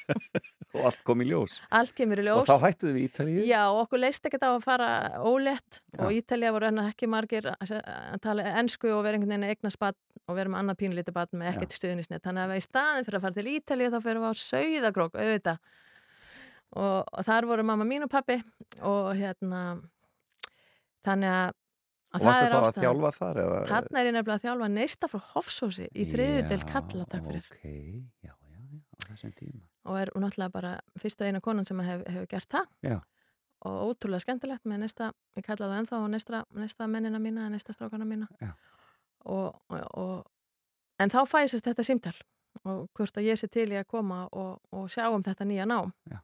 og allt kom í ljós. allt kemur í Og ljós þá hættuðu við Ítalíu. Já, og okkur leist ekkert á að fara ólétt Já. og Ítalja voru enn ekki margir að tala ennsku og vera einhvern veginn eigna spatt og vera með annað pínlítið batt með ekkert stuðnisnett. Þannig að í staðin fyrir að fara til Ítalja þá fyrir við á Sauðagrók, auðvitað. Og, og þar voru mamma mín og pappi og hérna, þannig að, Og varstu þá að þjálfa þar? Eða? Þarna er ég nefnilega að þjálfa neista frá Hofsósi í þriðudel kalla, takk fyrir. Ok, já, já, já, á þessum tíma. Og er náttúrulega bara fyrst og eina konan sem hefur hef gert það. Já. og ótrúlega skemmtilegt með næsta, ég kalla það ennþá næsta, næsta mennina mína, næsta strákana mína Já. og, og, og en þá fæsist þetta símtal og hvort að ég sé til í að koma og, og sjá um þetta nýja nám Já.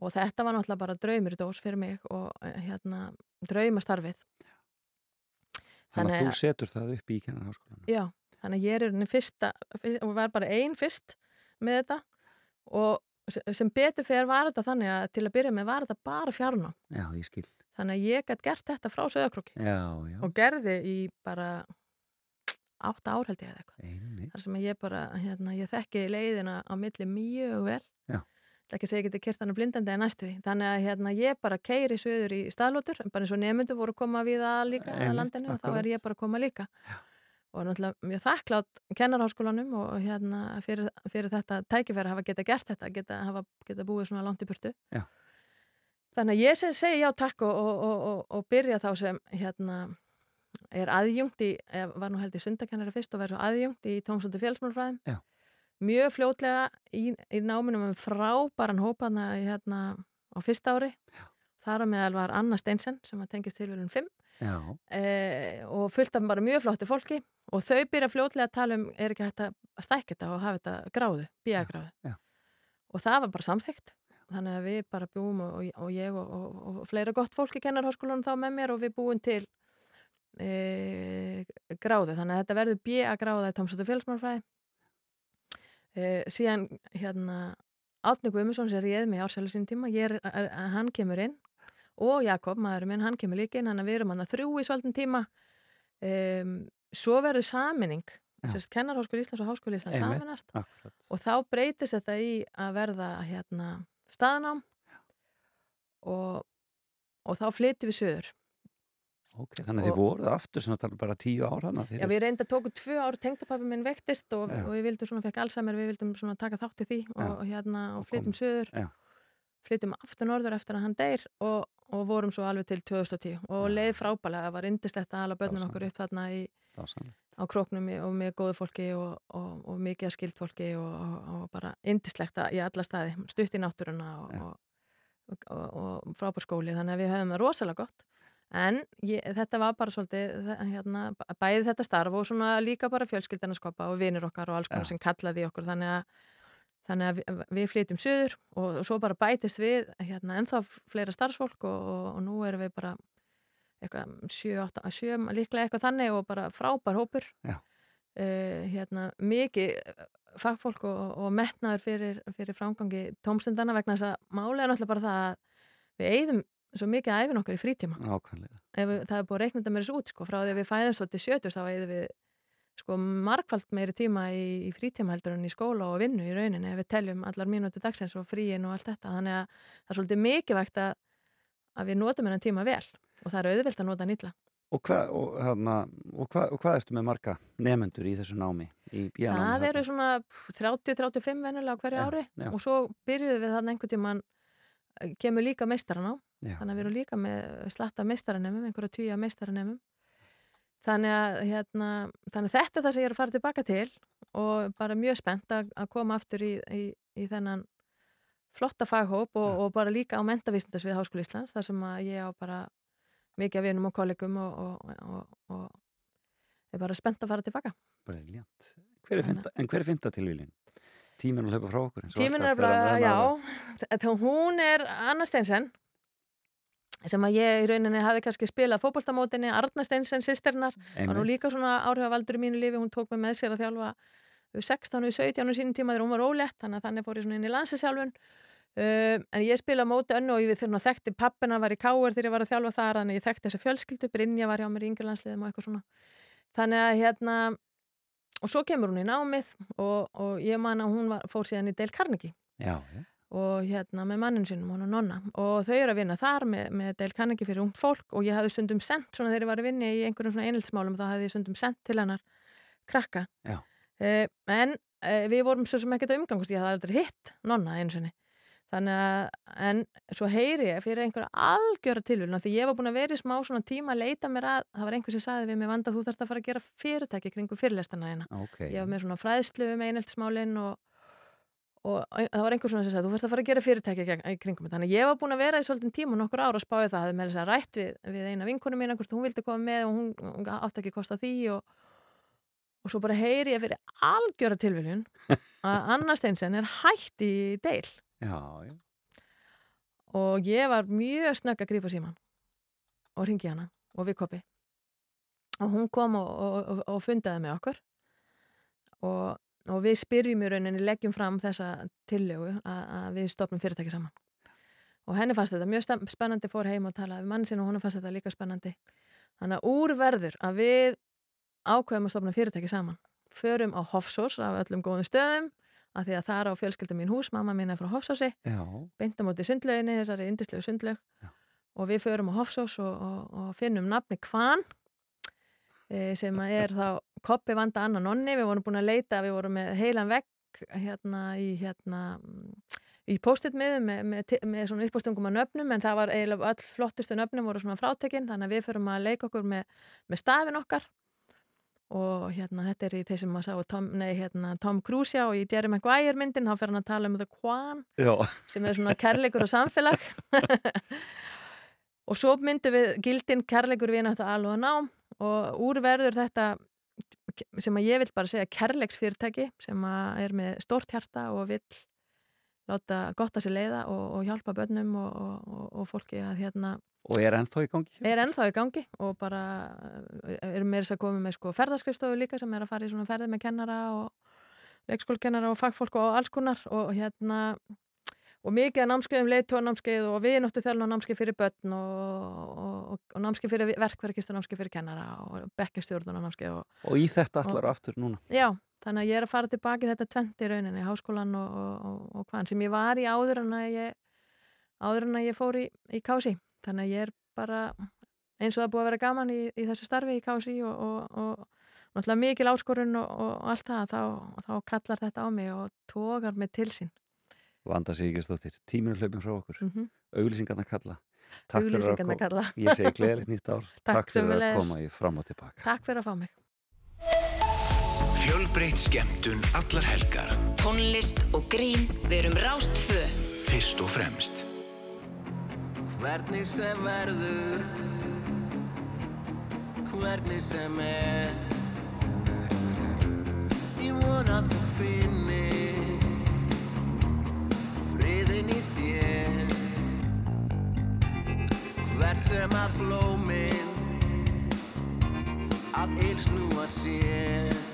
og þetta var náttúrulega bara draumur dós fyrir mig og eh, hérna draumastarfið Þannig að þú setur það upp í kennarháskólanum. Já, þannig að ég er henni fyrsta og var bara ein fyrst með þetta og se- sem betur fyrir var þetta þannig að til að byrja með var þetta bara fjarnám. Já, ég skil. þannig að ég gætt gert þetta frá já, og gerði í bara átta ár held ég eða eitthvað. Þar sem ég bara, hérna, ég þekki leiðina á milli mjög vel ekki að segja ég geti kert hann blindandi að næstu því. Þannig að hérna, ég bara keiri söður í staðlótur, en bara eins og nefndu voru að koma við að líka að Einmitt, landinu og þá er ég bara að koma líka. Og er náttúrulega mjög þakklátt kennarháskólanum og hérna, fyrir, fyrir þetta tækifæri að hafa geta gert þetta, geta, hafa geta búið svona langt í burtu. Já. Þannig að ég segi, segi já takk og, og, og, og, og byrja þá sem hérna, er aðjungt í, var nú held ég sundakennari fyrst og verður svo aðjungt í tómsundu fjölsmálfræðum. Mjög fljótlega í, í náminu með frábæran hópaðna hérna, á fyrsta ári. Já. Þar á meðal var Anna Steinsen sem að tengist tilvílun 5 Já, eh, og fullt af bara mjög flottu fólki og þau byrja fljótlega að tala um er ekki hægt að stækja þetta og hafa þetta gráðu, bíagráðu. Og það var bara samþygt. Þannig að við bara búum og, og, ég og, og, og fleira gott fólk í kennarháskólanum þá með mér og við búum til e, gráðu. Þannig að þetta verður bíagráða í tómsötu félagsmálfræði uh, síðan hérna Átni Guðmundsson sem réð mig ársælu sín tíma ég er, er, hann kemur inn og Jakob, maður minn, hann kemur líka inn hann að við erum hann að þrjú í svolítinn tíma um, svo verður saminning sérst kennarháskóli Íslands og Háskóli Íslands Einmitt. saminast Akkurat. og þá breytist þetta í að verða hérna staðnám og, og þá flyttum við söður Ok, þannig að þið Og- voruð aftur bara tíu ára hana Já, við reynda tókum tvö ár, tengdapappi minn vektist og, og við vildum svona, fekk Alzheimer, við vildum svona taka þátt í því og, Já. hérna, og Og flyttum söður, flyttum aftur norður eftir að hann deyr og, og vorum svo alveg til 2010 og Já. leið frábælega, það var indislegt að ala börnun okkur upp þarna í, á króknum og með góðu fólki og, og, og mikið að skild fólki og, og, og bara indislegt í alla staði, stutt í náttúruna og, Já. og, og, og frábær skóli, þannig að við höfum það rosalega gott en ég, þetta var bara svolítið hérna, b- bæði þetta starf og svona líka bara fjölskyldana skopa og vinir okkar og alls konar Já. sem kallaði okkur þannig að, þannig að við, við flytjum söður og, svo bara bætist við hérna, ennþá fleira starfsfólk og, og, og nú erum við bara eitthvað, sjö, átta, sjö, líklega eitthvað þannig og bara frábær hópur. Eh, hérna, mikið fagfólk og, og metnaður fyrir, fyrir framgangi tómstundana vegna þess að málega náttúrulega bara það að við eigðum svo mikið að æfin okkar í frítíma Nákvæmlega. ef við, það er búið að reikna þetta með þessu út sko, frá því að við fæðumst þá til 70 þá eigðum við sko margfald meiri tíma í, í frítíma heldur en í skóla og vinnu í rauninni ef við teljum allar mínúti dagsins og fríin og allt þetta þannig að það er svolítið mikilvægt að, að við notum hennan tíma vel og það er auðvilt að nota nýtla Og hvað, og, hvað, og hvað ertu með marga nefendur í þessu námi? Í bíanámi Það þarna? eru svona 30-35 venjulega á hverju Já, ári já. og svo byrjuðum við þannig einhvern tíman kemur líka meistaran á Já. þannig að við erum líka með slatta meistaranemum einhverja tvíja meistaranemum þannig að, hérna, þannig að þetta er það sem ég er að fara tilbaka til og bara mjög spennt að, að koma aftur í, í, í þennan flotta faghóp og, og bara líka á mentavísindasvið Háskóli Íslands þar sem að ég á bara mikið af vinum og kollegum og, og, og, og er bara spennt að fara tilbaka Briljant. Hver er fymta, en hver er fymta tilvílin? Tíminn að hlaupa frá okkur. Tíminn er þegar maður- já, þá hún er Anna Steinsen sem að ég í rauninni hafði kannski spilað fótboltamótinni, Arna Steinsen, sýsternar var nú líka svona áhrifavaldur í mínu lífi, hún tók mig með sér að þjálfa við 16 og 17 og sínum tíma þegar hún var ólétt, þannig að þannig fór ég svona inn í landsisjálfun um, en ég spila móti önnu og ég að þekkti pappina var í káur þegar ég var að þjálfa þar, þannig að ég þekkti þessa fjölskyldu. Brynja var hjá mér í yngirlandsliðum og eitthvað svona. Þannig að hérna og svo kemur hún í námið og, og ég man að hún var, fór síðan í Dale Carnegie. Já, já. og hérna með mannin sinum, hún og nonna. Og þau eru að vinna þar með, með Dale Carnegie fyrir ungt fólk. Og ég hafði stundum sendt svona þegar ég var að vinna í einhverjum svona einheldsmálum þá hafði ég stundum sendt til hennar krakka. Eh, en eh, við vorum svo sem ekkert að umgangast ég hafði aldrei hitt nonna einu sinni þannig að, en svo heyri ég fyrir einhverja algjöra tilvíluna því ég var búin að vera í smá svona tíma að leita mér að það var einhver sem sagði við mig vanda þú þarfst að fara að gera fyrirtæki kringum fyrirlestana hérna Ok. ég var með svona fræðslu um einheltismálin og, og það var einhver svona sem sagði þú þarfst að fara að gera fyrirtæki kringum þetta. þannig að ég var búin að vera í svolítinn tíma og nokkur ára að spáði það, hafði með þess að rætt við, við eina vinkonu mína, hvort hún vildi koma með og hún, hún átti ekki kosta því og, og svo bara heyri ég fyrir algjöra tilviljun að Anna Steinsen er hætt í deil Já, já. og ég var mjög snögg að grípa síman og ringi hana og við kopi og hún kom og, og, og, fundaði með okkur. Og, og við spyrjum í rauninni leggjum fram þessa tillögu að, við stopnum fyrirtæki saman. Og henni fannst þetta mjög spennandi fór heim og talaði við mann sinni og hún fannst þetta líka spennandi. Þannig að úr verður að við ákveðum að stopna fyrirtæki saman. Förum á Hofsós af öllum góðum stöðum að því að það er á fjölskylda mín hús, mamma mín er frá Hofsósi Já, beintamóti sundlauginni, þessari indislegu sundlaug. Og við förum á Hofsós og, og, og finnum nafni Kvan e, sem að er þá Koppi vanda Anna Nonni, við vorum búin að leita við vorum með heilan vegg hérna í hérna í post-it miðum með, með, með svona uppástungum af nöfnum en það var eiginlega öll flottustu nöfnum voru svona frátekinn þannig að við förum að leika okkur með, með stafin okkar og hérna þetta er í þeir sem að sá Tom, nei, hérna, Tom Cruise já og í Jerry Maguire myndin þá fer hann að tala um The Quan já. sem er svona kærleikur og samfélag og svo myndum við gildin kærleikur við náttúrulega alveg að nám og úr verður þetta sem að ég vil bara segja kærleiksfyrirtæki sem að er með stórt hjarta og vill láta gott að sér leiða og, og hjálpa bönnum og, og, og fólki að hérna Og er ennþá í gangi? er ennþá í gangi og bara eh, erum meira þess að koma með sko ferðaskrifstofu líka sem er að fara í svona ferði með kennara og leikskólkennara og fagfólk og alls konar og hérna og mikið að námskeiðum leiðtóðanámskeið og við náttu þjálfum námskeið fyrir börn og, og, og námskeið fyrir verkverkist og námskeið fyrir kennara og bekkjastjórn og námskeið og Og í þetta allar aftur núna. Já, þannig að ég er að fara tilbaki þetta tvent í rauninni, háskólan og, og, og, og hvaðan sem ég var í áður en að ég, áður en að ég fór í, í kási. Þannig að ég er bara eins og það búið að vera gaman í, í þessu starfi í kási og, og, og náttúrulega mikil áskorun og, og allt það, þá, þá kallar þetta á mig og tógar mig til sín. Vanda sig ekki stóttir. Tíminu hlaupin frá okkur. Mm -hmm. Auglýsingarna kalla. Takk Auglýsingarna kalla. Ég segi gleðilegt nýtt ár. Takk fyrir að koma í fram og tilbaka. Takk fyrir að fá mig. Fjölbreytt skemmtun allar helgar. Tónlist og grín, við erum Rástfö. Fyrst og fremst. Hvernig sem verður Hvernig sem er Ég vona að þú finnir Hvert sem að blómin Af ilsnúa sér. Hvaðan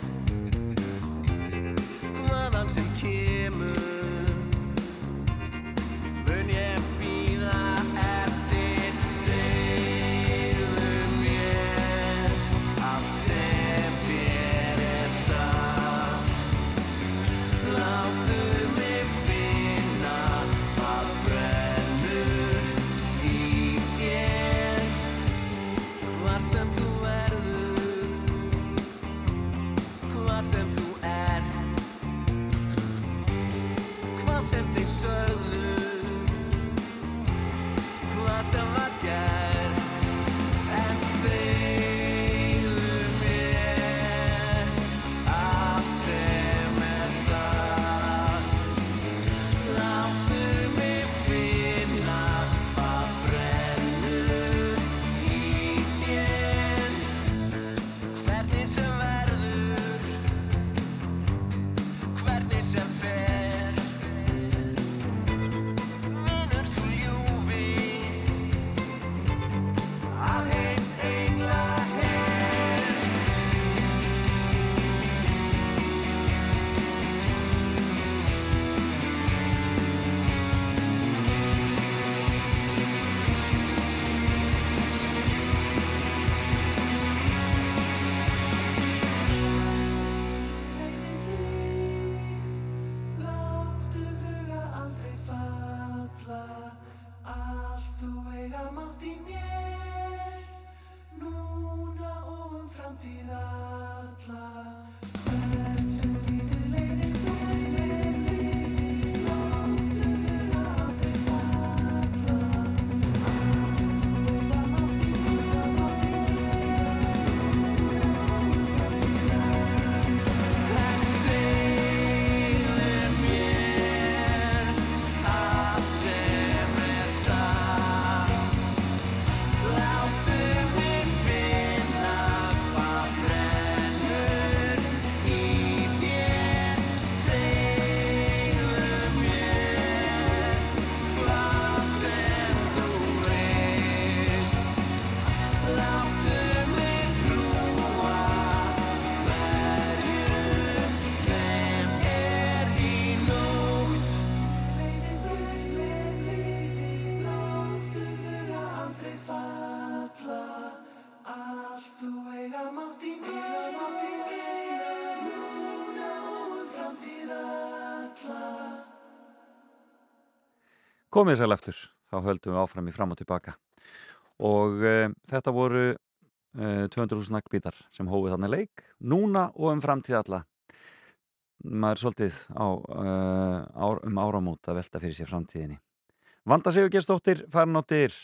Komið sæl eftir, þá höldum við áfram í fram og tilbaka. Og uh, þetta voru uh, 200.000 nakkbítar sem hófið þannig leik, núna og um framtíð alla. Maður er svolítið á, uh, ár, um áramót að velta fyrir sér framtíðinni. Vanda Sigur Gestóttir, farinóttir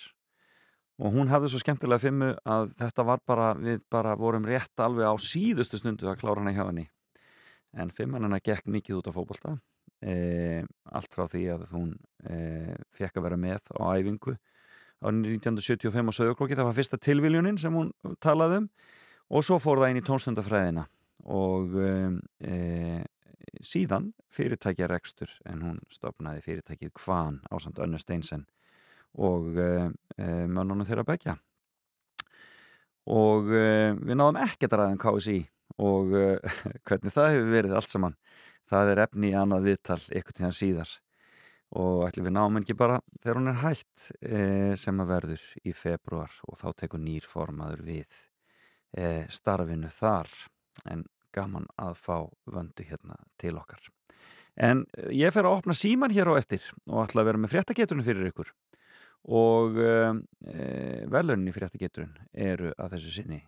og hún hafði svo skemmtilega fimmu að þetta var bara, við bara vorum rétt alveg á síðustu stundu að klára hana hjá henni. En fimmann hennar gekk mikið út á fótbolta e, allt frá því að hún e, fekk að vera með á æfingu á 1975 á Söðuklokki það var fyrsta tilviljunin sem hún talaði um. Og svo fór það inn í tónstundafræðina og e, síðan fyrirtækja rekstur en hún stopnaði fyrirtækið Kvan á samt Önnu Steinsen og mönnunum þeirra begja og við náðum ekkert að ræðum KSI og hvernig það hefur verið allt saman það er efni í annað viðtal eitthvað tíðan síðar. Og ætlum við náum ekki bara þegar hún er hætt e, sem að verður í februar og þá tekur nýr formaður við e, starfinu þar. En gaman að fá vöndu hérna til okkar. En eh, ég fer að opna síman hér á eftir og ætla að vera með fréttageturinn fyrir ykkur. Og e, velunin í fréttageturinn eru að þessu sinni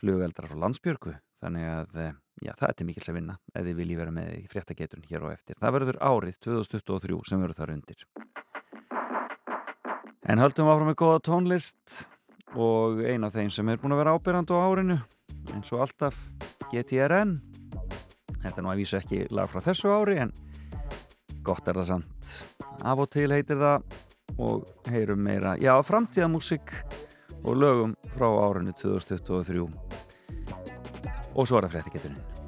flugeldrar frá landsbjörgu þannig að eh, já, það er til mikils að vinna ef þið viljið vera með í fréttageturinn hér á eftir. Það verður árið 2023 sem verður þar undir. En höldum áfram með góða tónlist og eina af þeim sem er búin að vera ábyrrand á árinu eins og alltaf GTRN þetta er nú að vísu ekki lag frá þessu ári en gott er það samt. Af og til heitir það og heyrum meira, já, framtíðamúsik og lögum frá árinu 2023 og svo er það fréttigeturinn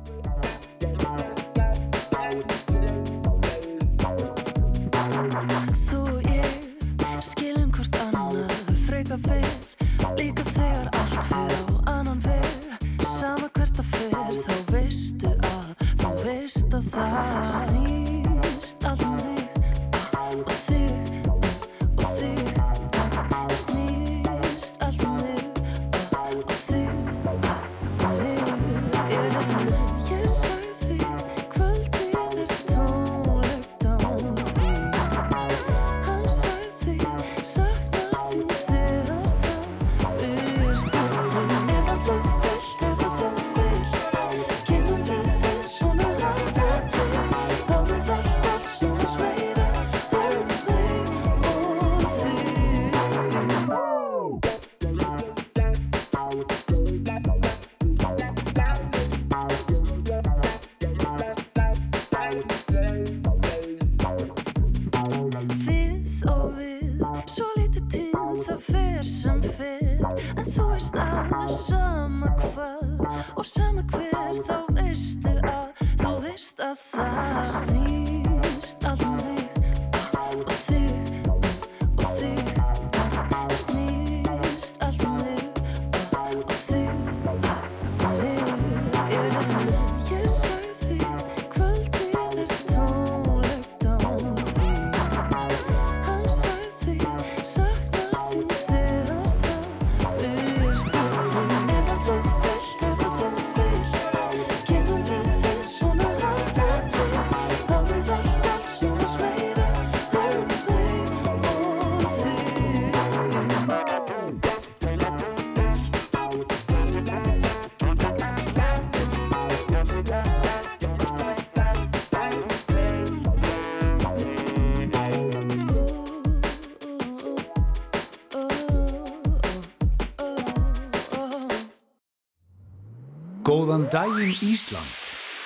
daginn Ísland.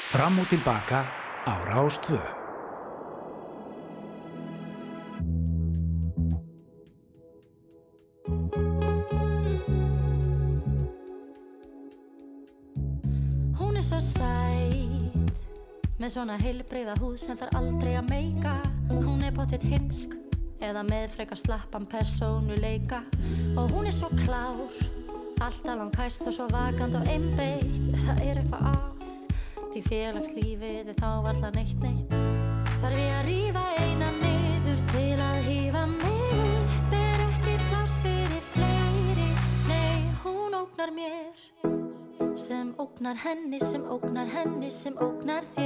Fram og tilbaka á Rástvö. Hún er svo sæt Með svona heilbreyða húð sem þarf aldrei að meika Hún er pottitt heimsk Eða með frekar slappan persónuleika Og hún er svo klár Alltaf langkæst og svo vakant og einbeitt. Það er eitthvað að Því félagslífið er þá varla neitt neitt. Þarf ég að rífa eina niður til að hífa mig? Upp Er ekki pláss fyrir fleiri. Nei, hún ógnar mér sem ógnar henni, sem ógnar henni, sem ógnar þér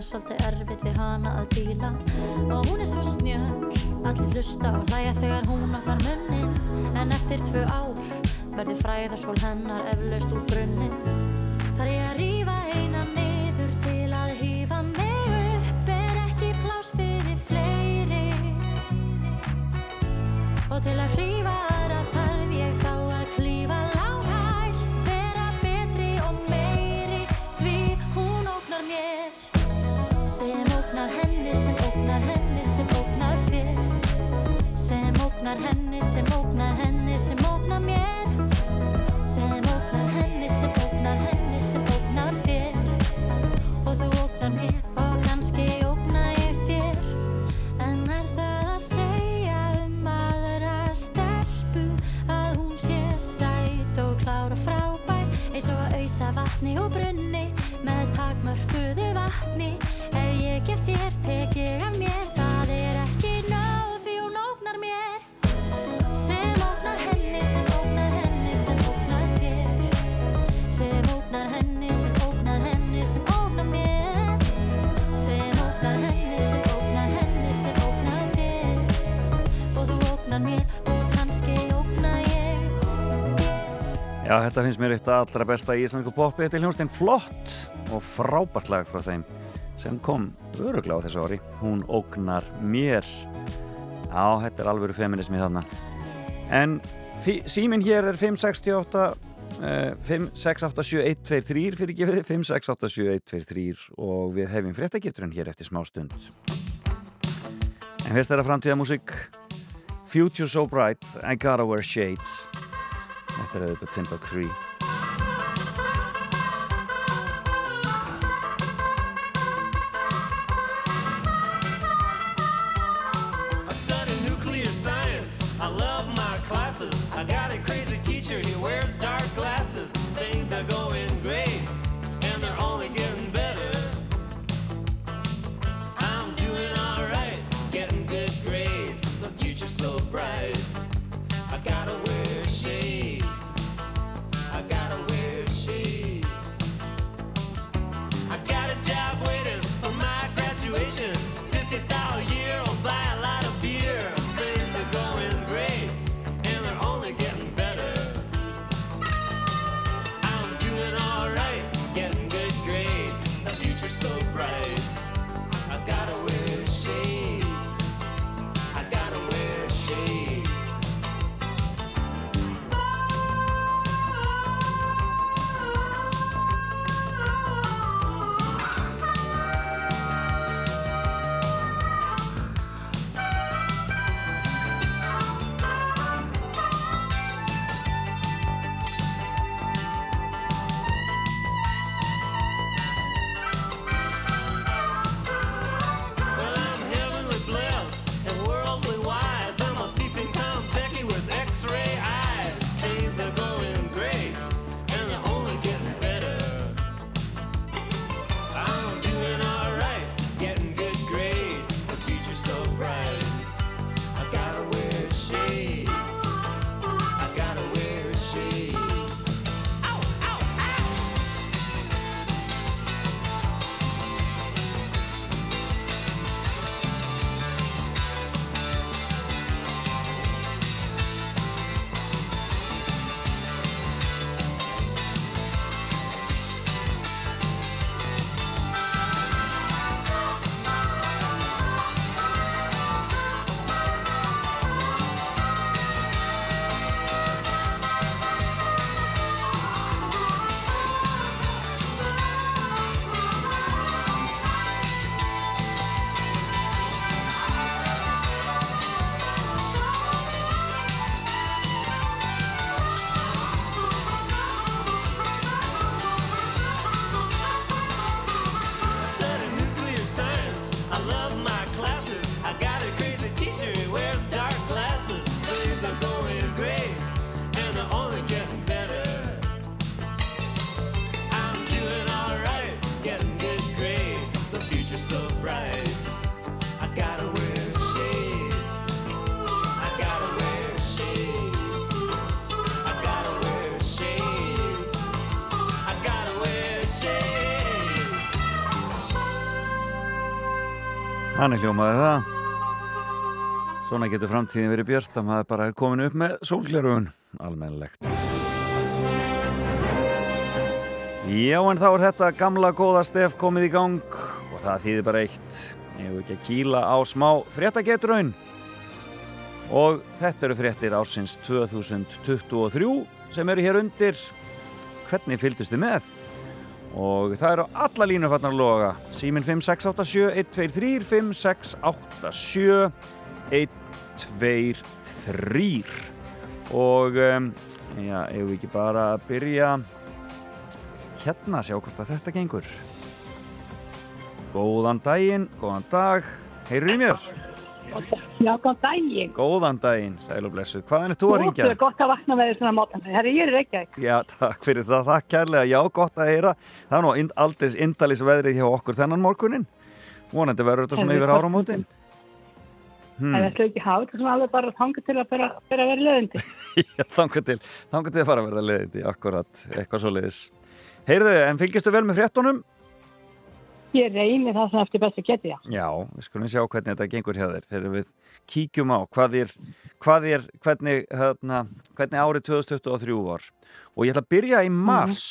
sé svolítið erfitt við hana að díla. Og hún er svo snjöll Allir hlusta og hlæja þegar hún opnar munnin En eftir tvö ár verður fræðarsól hennar eflaust úr brunnin Þar ég að rífa eina niður til að hífa mig upp Er ekki pláss fyrir fleiri. Og til að hrífa ógnar henni sem ógnar henni sem ógnar þér. Sem ógnar henni sem ógnar henni sem ógnar mér. Sem ógnar henni sem ógnar henni sem ógnar þér. Og þú ógnar mér og kannski ógnar ég þér. En er það að segja um aðra stelpu að hún sé sætt og klára frábær eins og að auðsa vatni og brunni? Takmörkuðu vatni ef ég gef þér tek ég af mér. Það er ekki nóg því hún ógnar mér. Sem ógnar henni sem ógnar henni sem ógnar þér. Sem ógnar henni sem ógnar henni sem ógnar mér. Sem ógnar henni sem ógnar henni sem ógnar þér. Og þú ógnar mér og kannski ógna ég Já, þetta finnst mér eitt allra besta í íslensku poppi. Þetta er hljónstein flott og frábært lag frá þeim sem kom öruglega á þessu ári. Hún ógnar mér. Já, þetta er alvöru feminismi þarna. En síminn hér er 568 eh, 5687123 fyrir gefið 5687123 og við hefum fréttageturinn hér eftir smá stund. En fyrst er það framtíða músík Future So Bright I Gotta Wear Shades. Þetta er auðvitað Timbuk 3 Hann er hljómaði það. Svona getur framtíðin verið björt að maður bara er komin upp með sólglerugun almennilegt. Já en þá er þetta gamla góða stef komið í gang og það þýðir bara eitt. Ég hef ekki að kýla á smá fréttagetraun? Og þetta eru fréttir ársins 2023 sem eru hér undir. Hvernig fylgdust þið með og það eru alla línur fannar að loga. Símin 5687 123 5687 123 þrýr og um, já, ef við ekki bara að byrja hérna sjá hvort að þetta gengur? Góðan daginn, góðan dag. Heyrðu í mér? Já, góðan daginn. Góðan daginn, sæl og blessu Hvaðan er þú að ringja? Það er gott að vakna með því svona mótan. Herri, ég er ekki ekki. Já, takk fyrir það, takk kærlega, já, gott að heyra Það er nú aldrei indalís veðrið hjá okkur þennan morgunin Vonandi verður þetta svona yfir áramótin Hmm. Það ætla ekki að hafa þetta svona alveg bara þanga til að byrja að vera löðandi. Já, þangar til, þangar til að fara að verða leiðindi, akkurat, eitthvað svo leiðis. Heyrðu, en fylgistu vel með fréttunum? Ég reyni það sem eftir best að geta, já. Já, við skulum sjá hvernig þetta gengur hjá þér þegar við kíkjum á hvað er, hvað er hvernig, hérna, hvernig árið 2023 var. Og ég ætla að byrja í mars.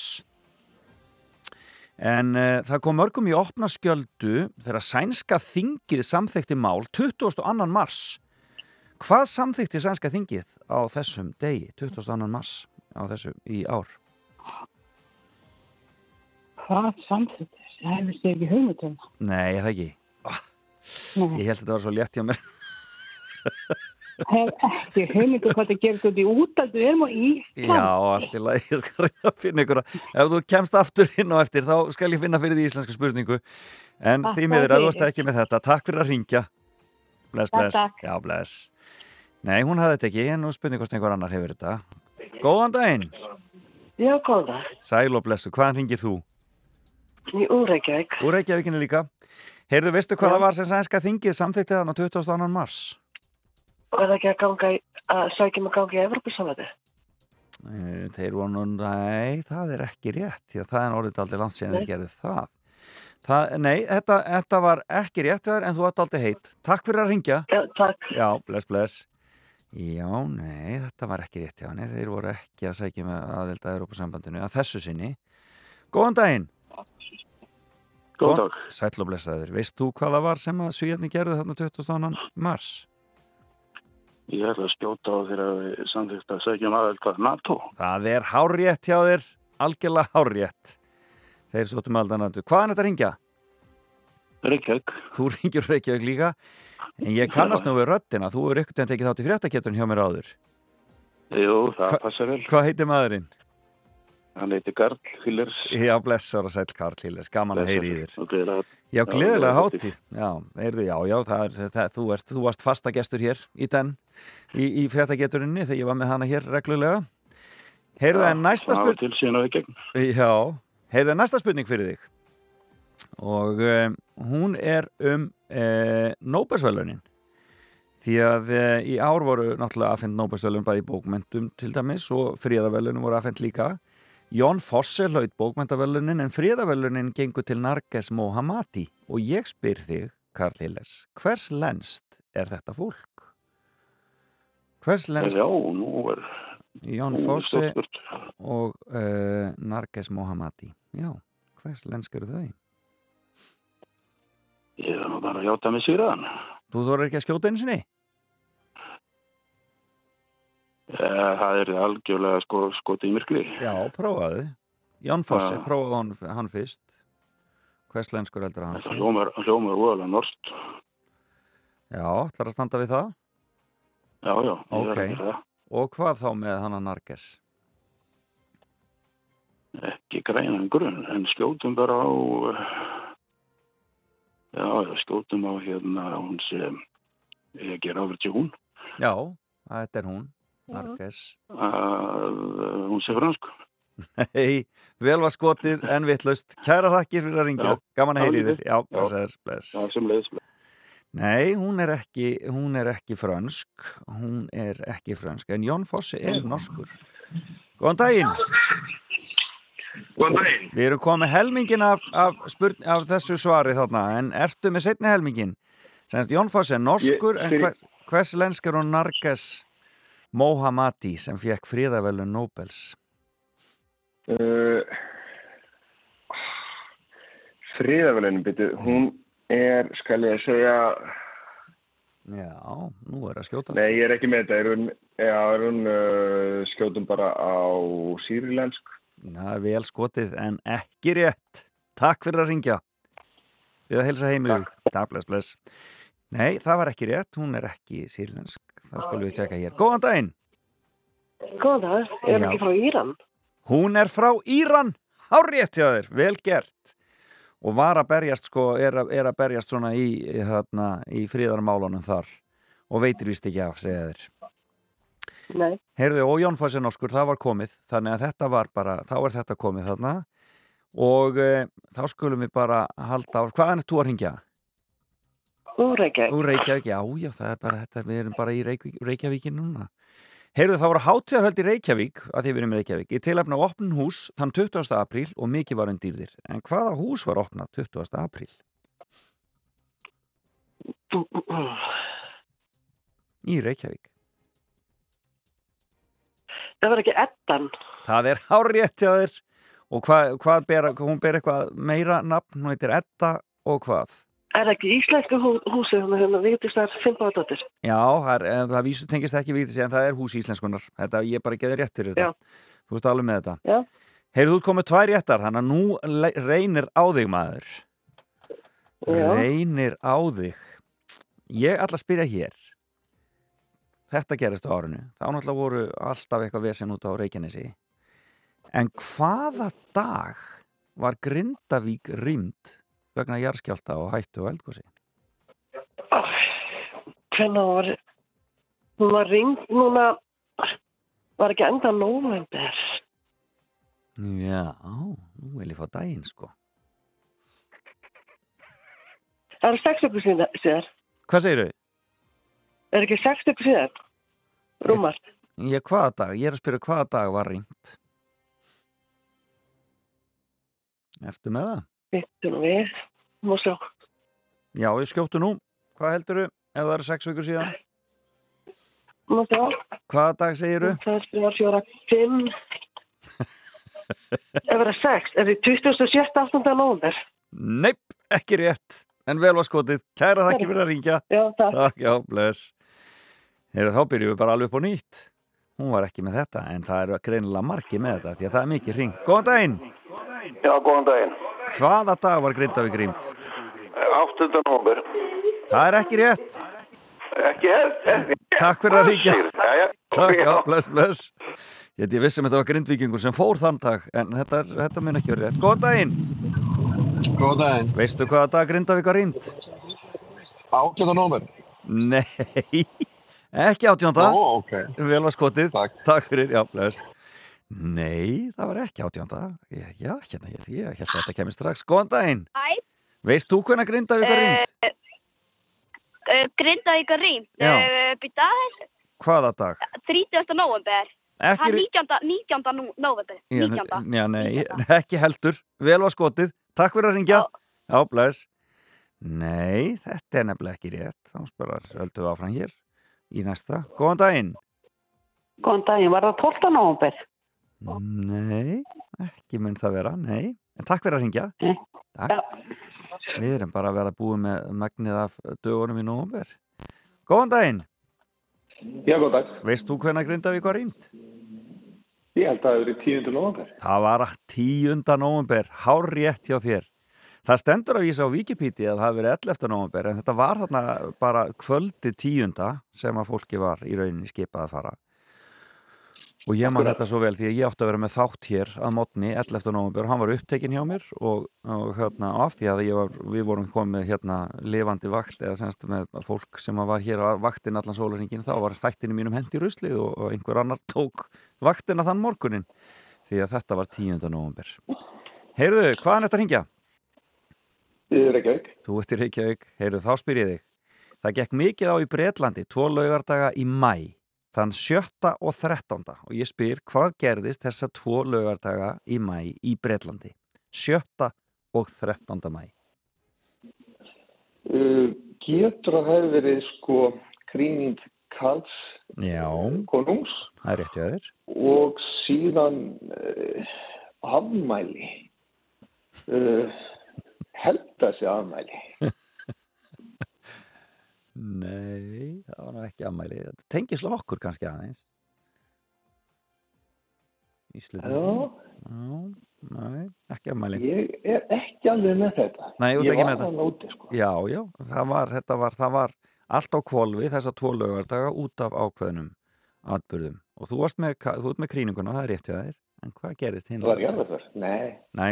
En uh, það kom mörgum í opna skjöldu þegar sænska þingið samþykti mál 22. mars. Hvað samþykti sænska þingið á þessum degi, 22. mars, á þessu í ár? Hvað samþýttir? Hefur sér ekki hugmyndum. Nei, er það ekki. Nei. ég held að þetta var svo létt hjá mér. Hef ekki hugmyndum hvað það gerir út í útaldu. Við erum á Ísland. Já, allt í lagi, ég skal reyna að finna ykkur Ef þú kemst aftur inn og eftir þá skal ég finna fyrir því íslenska spurningu En Takk því miður að þú ert ekki með þetta Takk fyrir að ringja Bless, bless, já, bless Nei, hún hafði þetta ekki, en nú spurning hvort einhver annar hefur þetta Góðan daginn Já, góða. Sæl og blessu, hvaðan ringir þú? Í Úreikjavík. Úr Reykjavíkinu líka Heyrðu, veistu hvað það var sem sænska þingið samþykti þann á 22. mars? Og er það ekki að ganga í, að sækjum að ganga í Evropasamvæti? Eh, Þeir voru nú, nei, það er ekki rétt því að það er orðið aldrei langt síðan Nei. þeir gerðu það. það nei, þetta, þetta var ekki rétt þér en þú ert aldrei heitt. Takk fyrir að ringja. Já, takk. Já, bless, bless. Já, nei, þetta var ekki rétt hjá henni. Þeir voru ekki að sækja með aðelda Európa-sambandinu að þessu sinni. Góðan daginn. Góðan dag. Sæll og blessaður. Veist þú hvað það var sem að Svíjarni gerðu þarna 22. mars? Ég ætla að skjóta á þeirra við samþýtt að segja um aðeins hvað NATO. Það er hárrétt hjá þér, algjörlega hárrétt. Þeir sóttum aldan að Hvaðan þetta að ringja? Reykjavík. Þú ringjur Reykjavík líka. En ég kannast nú við röddina. Þú er ykkur en tekið þátt í fréttaketun hjá mér áður. Jú, það passar vel. Hvað heitir maðurinn? Hann heiti Karl Hillers. Já, blessar og sæll Karl Hillers. Gaman að heyri í þér. Já, gleðilega hátíð. Já, heyrðu, já, já, það er, það, þú, ert, þú varst fasta gestur hér í den, í, í fréttageturinni þegar ég var með hana hér reglulega. Heyrðu, en næsta spurning... Já, heyrðu, en næsta spurning fyrir þig. Og um, hún er um uh, Nóbelsvölunin. Því að uh, í ár voru náttúrulega afhengt Nóbelsvölun bæði bókmentum til dæmis og fríðavölunin voru afhengt líka. Jón Fosse hlaut bókmentavelunin en fríðavelunin gengur til Narges Mohammadi og ég spyr þig, Karl Hillers, hvers lenst er þetta fólk? Hvers lenst Já, nú er... Jón nú er Fosse spurt. og uh, Narges Mohammadi? Já, hvers lensk eru þau? Ég er nú bara að hjáta mig sýraðan. Þú þorir ekki að skjóta einu sinni? Eh, Það er algjörlega sko, skoti í myrkri. Já, prófaðu. Jón Fosse, Já. prófaðu hann, hann fyrst. Hvers lenskur heldur hann? Það hljómar, hljómar úðalega norst. Já, ætlar að standa við það? Já, já. Ok, og hvað þá með hann að Narges? Ekki grænan grunn, en skjótum bara á... eh, Já, skjótum á hérna, hún sem ég ger áfyrir til hún. Já, þetta er hún, Narges. Að eh, hún sé fransk. Nei, vel var skotið en vittlust. Kæra þakkir fyrir að ringja. Já. Gaman að heyri þér. Já, já. blessaður, bless. Já, sem leiðis. Nei, hún er ekki, hún er ekki frönsk. Hún er ekki frönsk. En Jón Fossi er norskur. Góðan daginn. Góðan daginn. Við erum komið helmingin af, af, spurn, af þessu svari þarna. En ertu með setni helmingin? Senst Jón Fossi er norskur. Ég- en hver, hvers lensk er hún Narges Mohammadi sem fekk fríðavelun Nobels? Uh, Friðavelinu byrju, hún er, skal ég segja, Já, nú er að skjóta. nei ég er ekki með þetta, er hún, já, er hún uh, skjótum bara á sírilensk? Það er vel skotið en ekki rétt. Takk fyrir að ringja. Við að helsa heimilið. Takk, bless, bless. Nei, það var ekki rétt. Hún er ekki sírlensk. Þá skulum við tjekka hér. Góðan daginn! Góðan dag, er Já. ekki frá Íran? Hún er frá Íran, hárétt hjá þér, vel gert. Og var að berjast, sko, er, að- er að berjast svona í, í, þarna, í fríðarmálunum þar og veitir vist ekki af, segja þér. Nei. Heyrðu, og Jón Fossi norskur, það var komið, þannig að þetta var bara, þá er þetta komið þarna og e, þá skulum við bara halda á, hvaðan er þú að ringja? Úr Reykjavík. Úr Reykjavík, já, já, það er bara þetta, við erum bara í Reykjavík, Reykjavíkin núna. Heyrðu, það voru hátíðarhöld í Reykjavík, að því við erum í Reykjavík, í tilefna á opnun hús þann 20. apríl og mikið var undir En hvaða hús var opnað 20. apríl? Í Reykjavík. Það var ekki Eddan. Það er hjá þér og hvað, hvað ber, hún ber eitthvað meira nafn, hún heitir Edda og hvað? Er það ekki íslenska hú, húsið hérna hérna Vigdísar Finnbáðardóttir? Já, það, er, það vísu tengist ekki við þessi en það er hús íslenskunar. Þetta, ég bara geði rétt fyrir þetta. Þú veist alveg með þetta. Já. Heyrðu, þú komið tvær réttar, þannig að nú reynir á þig maður. Já. Reynir á þig. Ég ætla að spyrja hér. Þetta gerist á árinu. Þá náttúrulega voru alltaf eitthvað vesen út á Reykjanesi. En hvaða dag var Grindavík rýmd vegna jarðskjálta og hættu og eldgósi? Hvernig var, hún var ringt núna, var ekki enda nóvember. Já, nú vil ég fá daginn sko. Það eru sex ykkur síðan. Hvað segir þau? Er ekki sex ykkur síðan? Rúmar. Ég, hvaða dag? Ég er að spyrja hvaða dag var rýmt. Ertu með það? Vittu nú við. Má sjá. Já, ég skjóttu nú. Hvað heldur ef það eru sex vikur síðan? Má sjá. Hvaða dag segir þau? Það er skrifa fjóra, fimm. Ef það er sex, er því 27. 8. nóvember. Neip, ekki rétt. En vel var skotið. Kæra þakki fyrir að ringja. Já, takk. Takk, já, bless. Heyrðu, þá byrjum við bara alveg upp á nýtt. Hún var ekki með þetta, en það eru greinilega margi með þetta, því að það er mikið ring. Góðan daginn! Já, góðan daginn. Hvaða dag var Grindavík rýmt? 8. november. Það er ekki rétt. Ekki hefð? Takk fyrir að já. Takk, já, bless, bless. Ég veit, ég vissi að þetta var grindvíkingur sem fór þann dag, en þetta, er, þetta mun ekki verið rétt. Góðan daginn! Góðan daginn. Veistu hvaða dag Grindavík var rýmt? 8. november. Nei, ekki átjónda. Ó, ok. Vel var skotið. Takk. Takk fyrir, já, bless. Nei, það var ekki átjónda. Já, hérna, ég, ég held að þetta kemur strax. Góðan daginn! Hæ, Veist þú hvernig Grindavík var rýmt? uh, Grindavík er rým. Já. Uh, Býta aðeins, Hvaða dag? 30. november. Ekki Það er rí- 19. 19. nú- november. Já, 19. já, nei, ekki heldur. Vel var skotið. Takk fyrir að ringja. Já, bless. Nei, þetta er nefnilega ekki rétt. Þá sparar höldum við áfram hér í næsta. Góðan daginn. Góðan daginn, var það 12. november? Nei, ekki mun það vera, nei. En takk fyrir að ringja. Takk. Við erum bara að vera búið með magnið af dögunum í nóvumber. Góðan daginn. Já, góðan dag. Veist þú hvernig Grindavík var rýmt? Ég held að það hefur verið 10. november. Það var 10. november, hár rétt hjá þér. Það stendur að vísa á Wikipedia að það hafi verið 11. november en þetta var þarna bara kvöldi 10. sem að fólki var í rauninni skipað að fara. Og ég man þetta svo vel því að ég átti að vera með þátt hér að mótni 11. november og hann var upptekinn hjá mér og, og hérna af því að var, við vorum komið hérna lifandi vakt eða semst með fólk sem var hér á vaktin allan sólarhingin þá var þættinu mínum hendi ruslið og, og einhver annar tók vaktina þann morgunin því að þetta var 10. november. Heyrðu, hvaðan er þetta að hringja? Ég er Reykjavík. Þú ert í Reykjavík, heyrðu þá spyr ég þig. Það gekk mikið á í Bretlandi, tvo laugardaga í mæ, þann 7. og 13. Og ég spyr, hvað gerðist þessa tvo laugardaga í mæ í Bretlandi? 7. og 13. mæ. Uh, getur að hefur verið sko krýning Karls Já, konungs hjá þér. og síðan uh, afmæli uh, held að sé afmæli Nei, það var nú ekki ammæli. Þetta tengis okkur kannski aðeins. Já, nei, ekki ammæli. ég er ekki alveg með þetta Nei, ég ekki var þetta. úti sko Já, já, það var, þetta var, það var allt á kvolfi þessa tvo lögardaga út af ákveðnum atbyrðum og þú varst með, þú með kríninguna, það er rétt hjá þér en hvað gerist hinn? Það var jarðarför? Nei. Nei.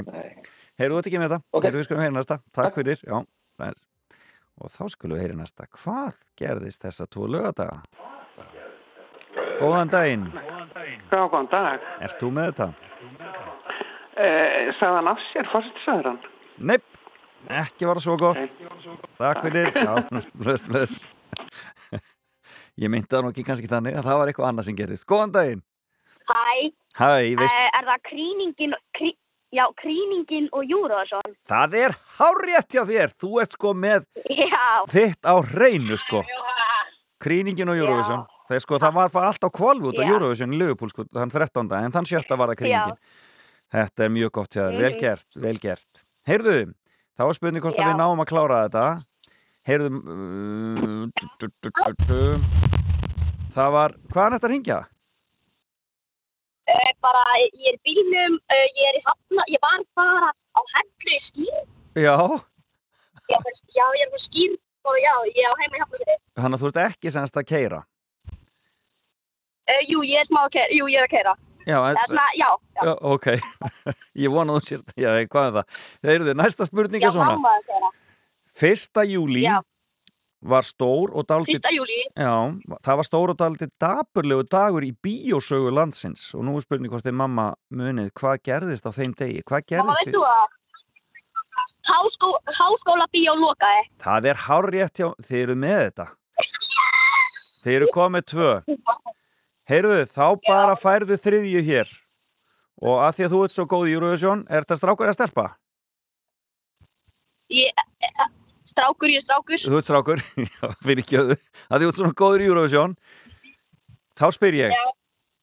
Heyrðu þú ert ekki með það? Ok. Heyrðu við skulum heyra næsta. Takk fyrir. Já, það er. Og þá skulum við heyra næsta. Hvað gerðist þessa tvo lögadaga? Góðan daginn. Já, góðan dag. Ert þú með þetta? Eh, hann af sér, fórsettisæður hann? Nei, ekki var það svo gott. Takk fyrir. Já, bless, bless. Ég myndi það nú ekki kannski þannig að það var eitthvað annað sem gerðist. Góðan daginn. Hæ, Hæ, veist, Eh, er það kríningin, krí, já, kríningin og Júróðsson? það er hárétt hjá þér. Þú ert sko með Já, þitt á hreinu sko. Kríningin og Eurovision. Það, er, sko, það var bara allt á kvolvu út á Já. Eurovision í Liverpool sko, þann 13. en þann 7. var það kríningin. Þetta er mjög gott hjá þér. Vel Mhm. gert, vel gert. Heyrðu, þá var spurning hvort að Já. við náum að klára þetta. Heyrðu, uh, það var, hvað er þetta að ringja? Uh, bara ég er í bílnum, uh, ég er í hafna, ég var bara á hellu í skýr, Já, já, já, ég er á skýr og já, ég er á heima í hafna. þannig að þú ert ekki semst að keira. Uh, jú, ég er smá að keira, jú, ég er að keira. Já, Þarna, já, já, já, ok. Ég vona þú sér, já, hvað er það? Heyrðu, næsta spurning já, er svona. mamma að keira. Fyrsta júlí Já. Var stór og júlí. Já, það var stór og dálítið dapurlegu dagur í bíósögu landsins og nú er spurning hvort þið mamma munið hvað gerðist á þeim degi, hvað gerðist það? Háskó, háskóla bíó lokaði. Það er hárrétt hjá, þið eru með þetta Þið eru komið tvö Heyrðu, þá bara færðu þriðju hér og að því að þú ert svo góð í Eurovision, er þetta strákur eða stelpa? Ég, eh, strákur, ég er strákur. Þú ert strákur, já, fyrir ekki að þú ert svona góður í Eurovision þá spyr ég Já.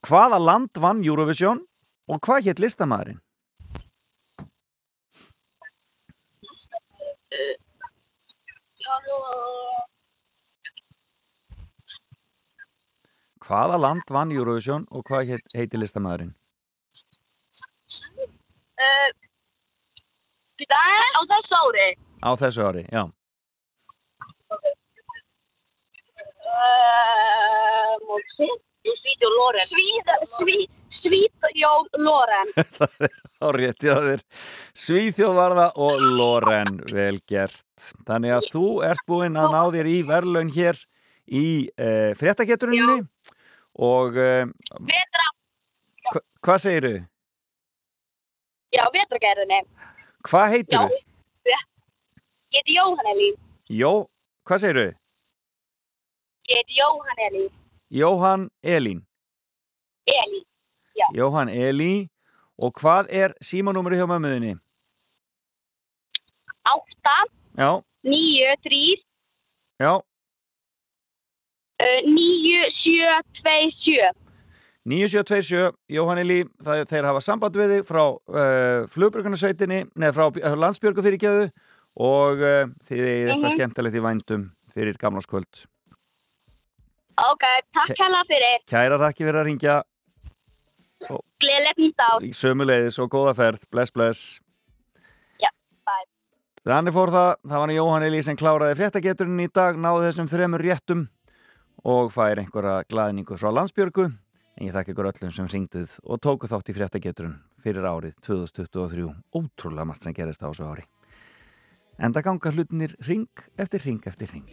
hvaða land vann Eurovision og hvað hétt listamæðurinn? Hvaða land vann Eurovision og hvað heit, heiti listamæðurinn? Uh, er á þessu ári. Á þessu ári, já. Uh, Mótsi? Svíðjó Loren. Svíð, svíð, Svíðjó Loren. það er árétt, já, það er Svíþjóðvarða og Loren vel gert. Þannig að þú ert búinn að ná þér í verðlaun hér í uh, fréttaketurinni og uh, hva, hvað segiru? já, vetragerðinni. Hvað heitir þú? ég heiti Jóhann Elín. Jó, hvað segiru? Ég heiti Jóhann Elín. Jóhann Elín. Elín, já. Jóhann Elín og hvað er símanúmeri hjá mömmuðinni? Átta, Já, níu, þrýr, já, uh, níu, sjö, tvei, sjö. 9727, Jóhann Elí, það, þeir hafa samband við þig frá uh, flugbjörgunarsveitinni, neða frá uh, landsbjörgufyrirgjöðu og uh, þið eigið eitthvað Mhm. skemmtilegt í vændum fyrir gamlarskvöld. Ok, takk hella fyrir. Kæra þakki fyrir að ringja Gleðilegt nýtt ár. sömuleiðis og góða ferð, bless bless. Já, bye. Þannig fór það, það var Jóhann Elí sem kláraði fréttageturinn í dag, náði þessum þremur réttum og fær einhverja glaðningu frá landsbjörgu. En ég þakka ykkur öllum sem ringduð og tóku þátt í fréttageturinn fyrir árið 2023. Ótrúlega margt sem gerist á þessu ári. Enda ganga hlutinir ring eftir ring eftir ring.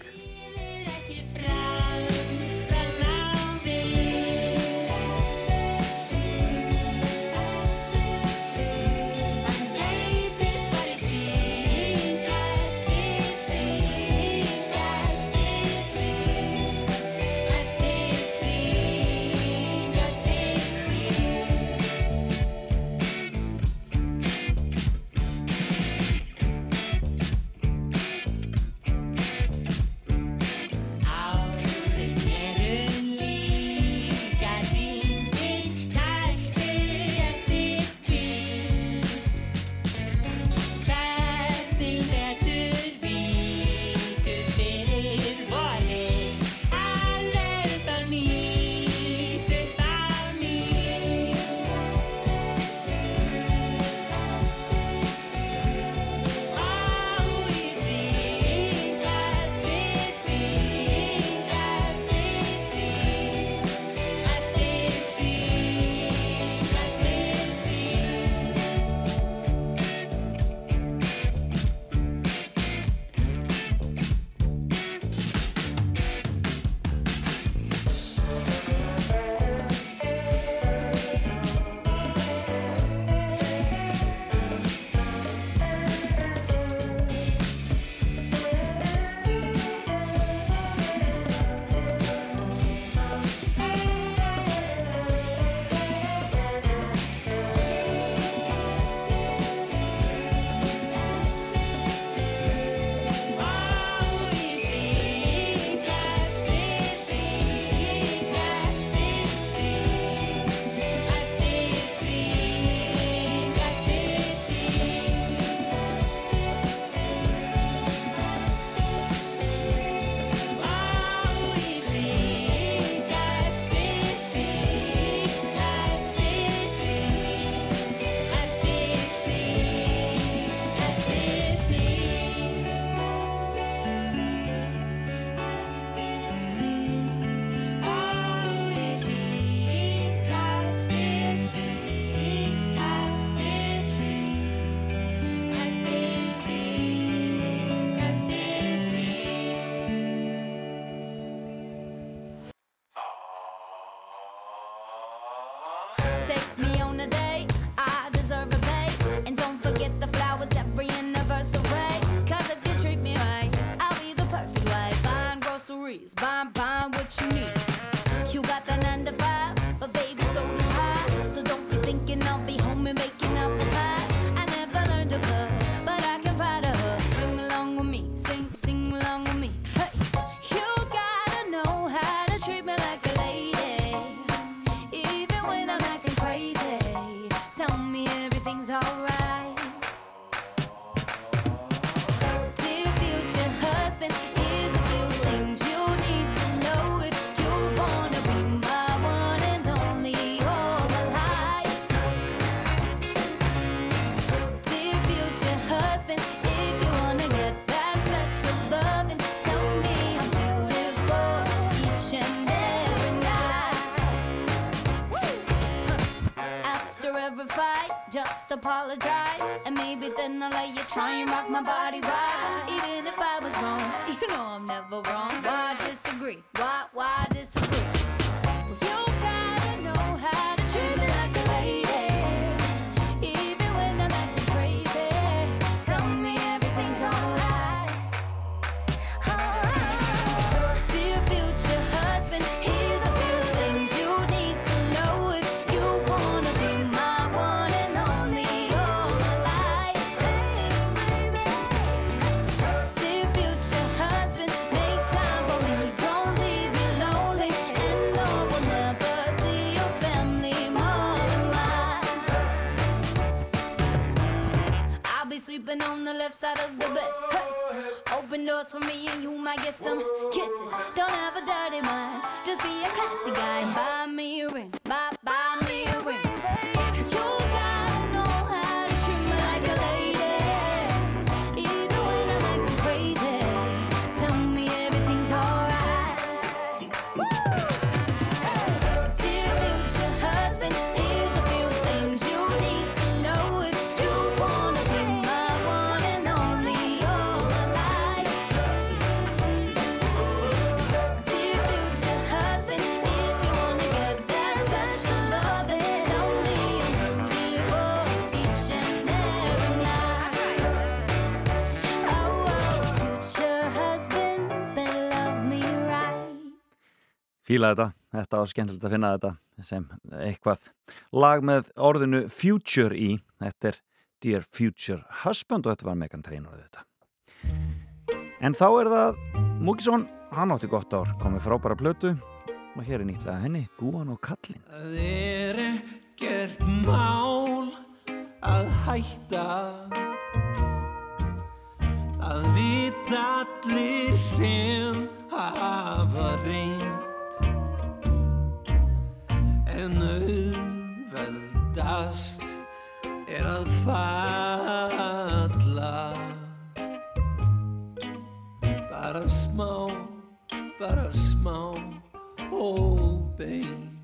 fíla þetta, þetta var skemmtilegt að finna þetta sem eitthvað lag með orðinu future í. Þetta er Dear Future Husband og þetta var megan treinur þetta. En þá er það Múkisson, hann átti gott ár komið frábæra plötu. Og hér er nýtlega henni, Gúan og Kallin Það er ekkert mál að hætta. Að vita allir sem hafa reynd en auðveldast er að falla. Bara smá, bara smá og bein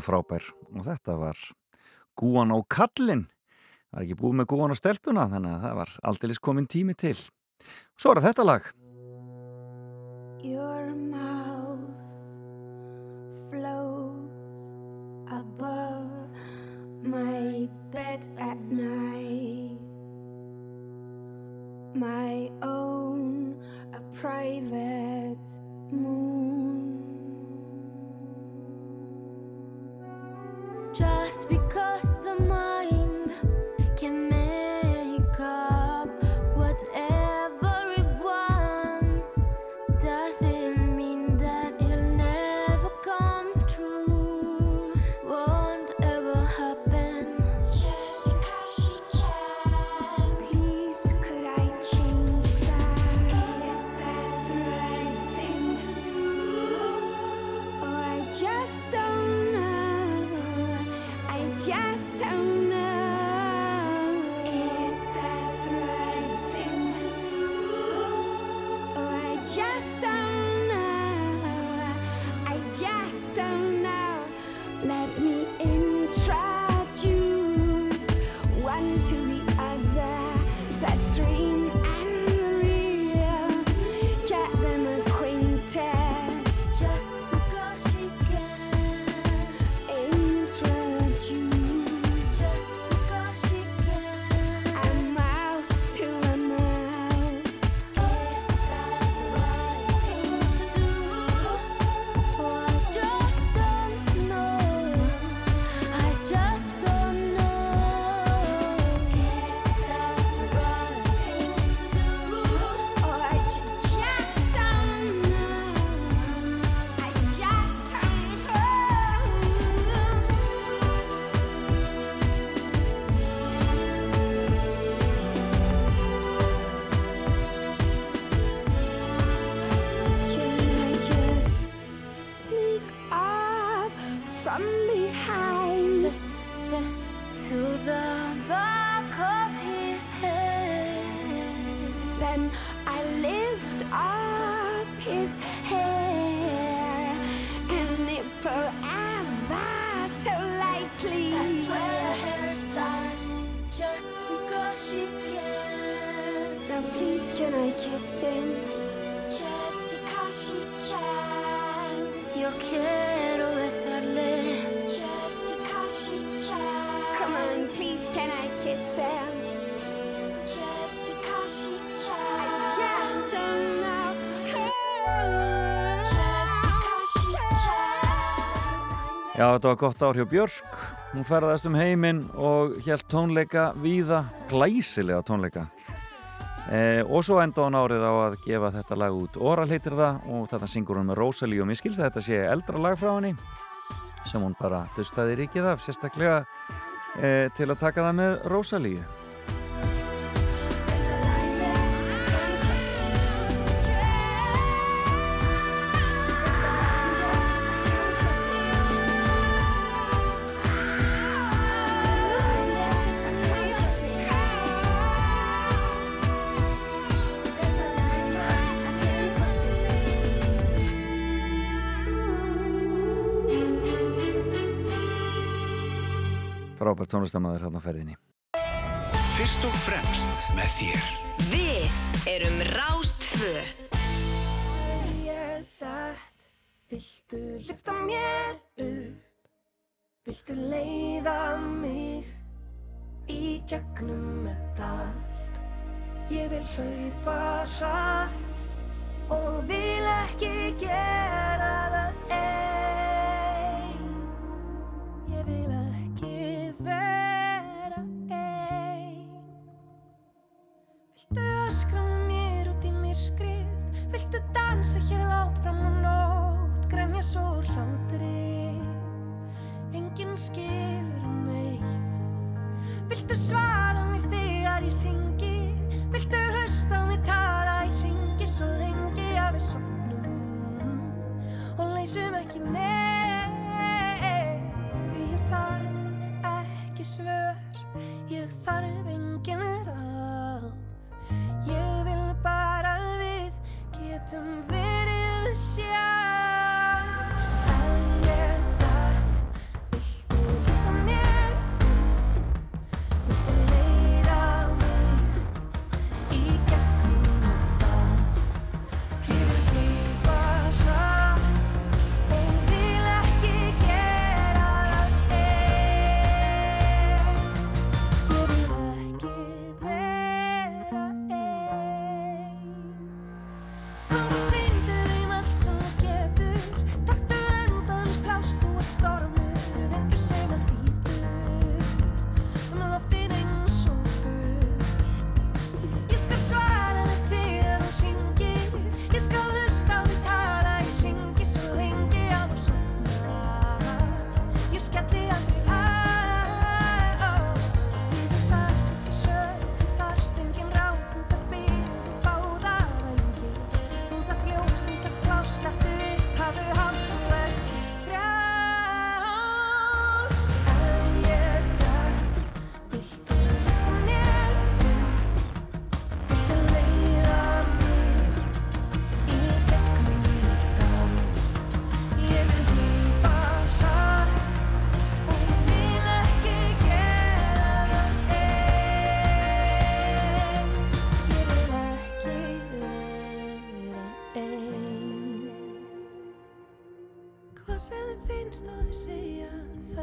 alltaf frábær og þetta var Gúan á kallin það er ekki búið með Gúan á stelpuna þannig að það var aldeilis komin tími til svo er þetta lag Your mouth floats above my bed at night. My own, a private moon. Because Já, þetta var gott ár hjá Björk. Hún ferðast um heiminn og hjælt tónleika víða, glæsilega tónleika. E, og svo enda hún árið á að gefa þetta lag út. Oral heitir það og þetta syngur hún með Rosalie og mér skilst að þetta sé eldra lag frá henni sem hún bara dustaði ríkið af sérstaklega e, til að taka það með Rosalie frábært tónlistamæður á ferðinni Fyrst og fremst með þér Við erum Rástfö Ég dætt, viltu lyfta mér upp? Viltu leiða mig í gegnum þetta allt? Ég vil hlaupa hratt og vil ekki gera það einn. Dansa hér látt fram á nótt? Grænja svo hlátri Enginn skilur neitt Viltu svara mér þegar ég ringi? Viltu hlusta á mig tala í ringi svo lengi að við sopnum og leysum ekki neitt Því ég þarf ekki svör, ég þarf engin ráð Ég vil bara getum verið við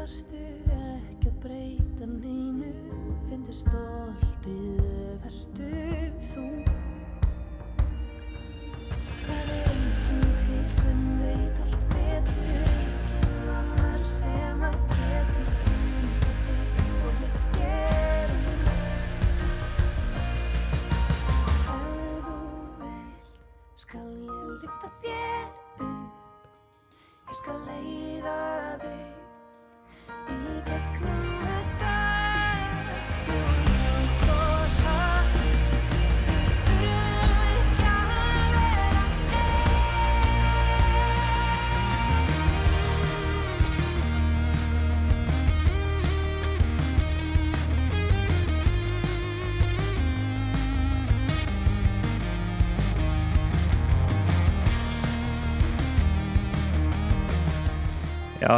Þarftu ekki að breyta neinu? Fyndu stoltið, vertu þú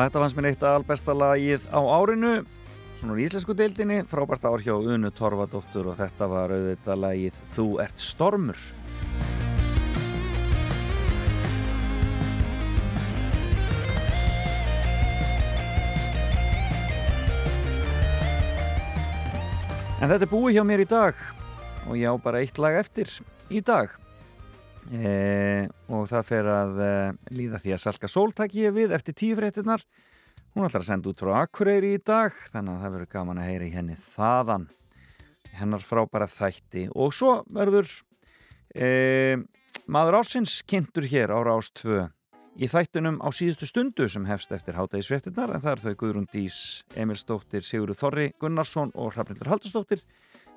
Já, þetta fannst mér eitt albesta lagið á árinu svona úr íslensku deildinni frábært ár hjá Unu Torfadóttur og þetta var auðvitað lagið Þú ert stormur. En þetta er búið hjá mér í dag og ég á bara eitt lag eftir í dag e, og það fer að e, líða því að Salka Sól takk ég við eftir tíu fréttinnar hún ætlar að senda út frá Akureyri í dag þannig að það verður gaman að heyra í henni þaðan. Hennar frábæra þætti. Og svo verður e, maður ásins kynntur hér á Rás 2 í þættunum á síðustu stundu sem hefst eftir hátægisfréttinnar en það er þau Guðrún Dís, Emil Stóttir, Sigurður Þorri Gunnarsson og Hrafnildur Haldurstóttir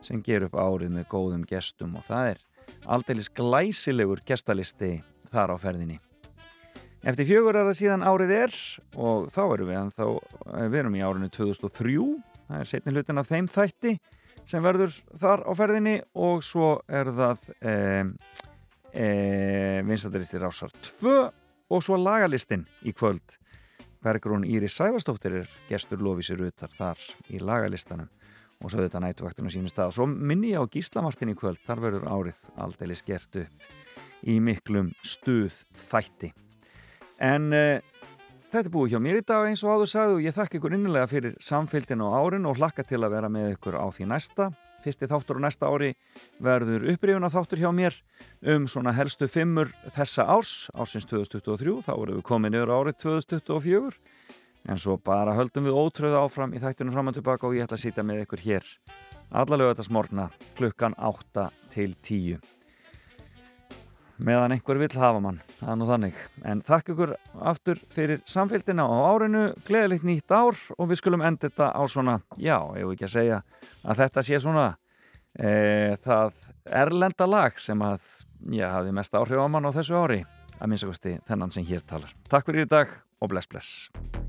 sem ger upp árið með góðum gestum og það er aldeilis glæsilegur gestalisti þar á ferðinni. Eftir fjögur er það síðan árið er og þá erum við, en þá við erum í árinu 2003, það er setni hlutin af þeim þætti sem verður þar á ferðinni og svo er það e, e, vinstandaristi Rásar 2 og svo lagalistin í kvöld. Bergrún Íris Sæfarstóttir er gestur Lofísir Utar þar í lagalistanum og svo þetta nætuvaktinu sínu stað. Svo minni ég á Gíslamartin í kvöld, þar verður árið aldeilis gert upp í miklum stuð þætti. En uh, þetta er búið hjá mér í dag eins og áður sagðu og ég þakka ykkur innilega fyrir samfélgin á árin og hlakka til að vera með ykkur á því næsta. Fyrsti þáttur á næsta ári verður upprifuna þáttur hjá mér um svona helstu fimmur þessa árs, ársins 2023, þá verðum við komið niður árið 2024 en svo bara höldum við ótröðu áfram í þættunum fram og tilbaka og ég ætla að sýta með ykkur hér allalegu þetta smorna klukkan 8 til 10 meðan einhver vill hafa mann það er nú þannig, en þakk ykkur aftur fyrir samfélgina á árinu gleðilegt nýtt ár og við skulum enda þetta á svona, já, ég vil ekki að segja að þetta sé svona e, það erlenda lag sem að, já, hafi mest áhrif á mann á þessu ári, að minnstakosti þennan sem hér talar. Takk fyrir í dag og bless bless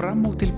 Fram og Tilbaka á Rástfö.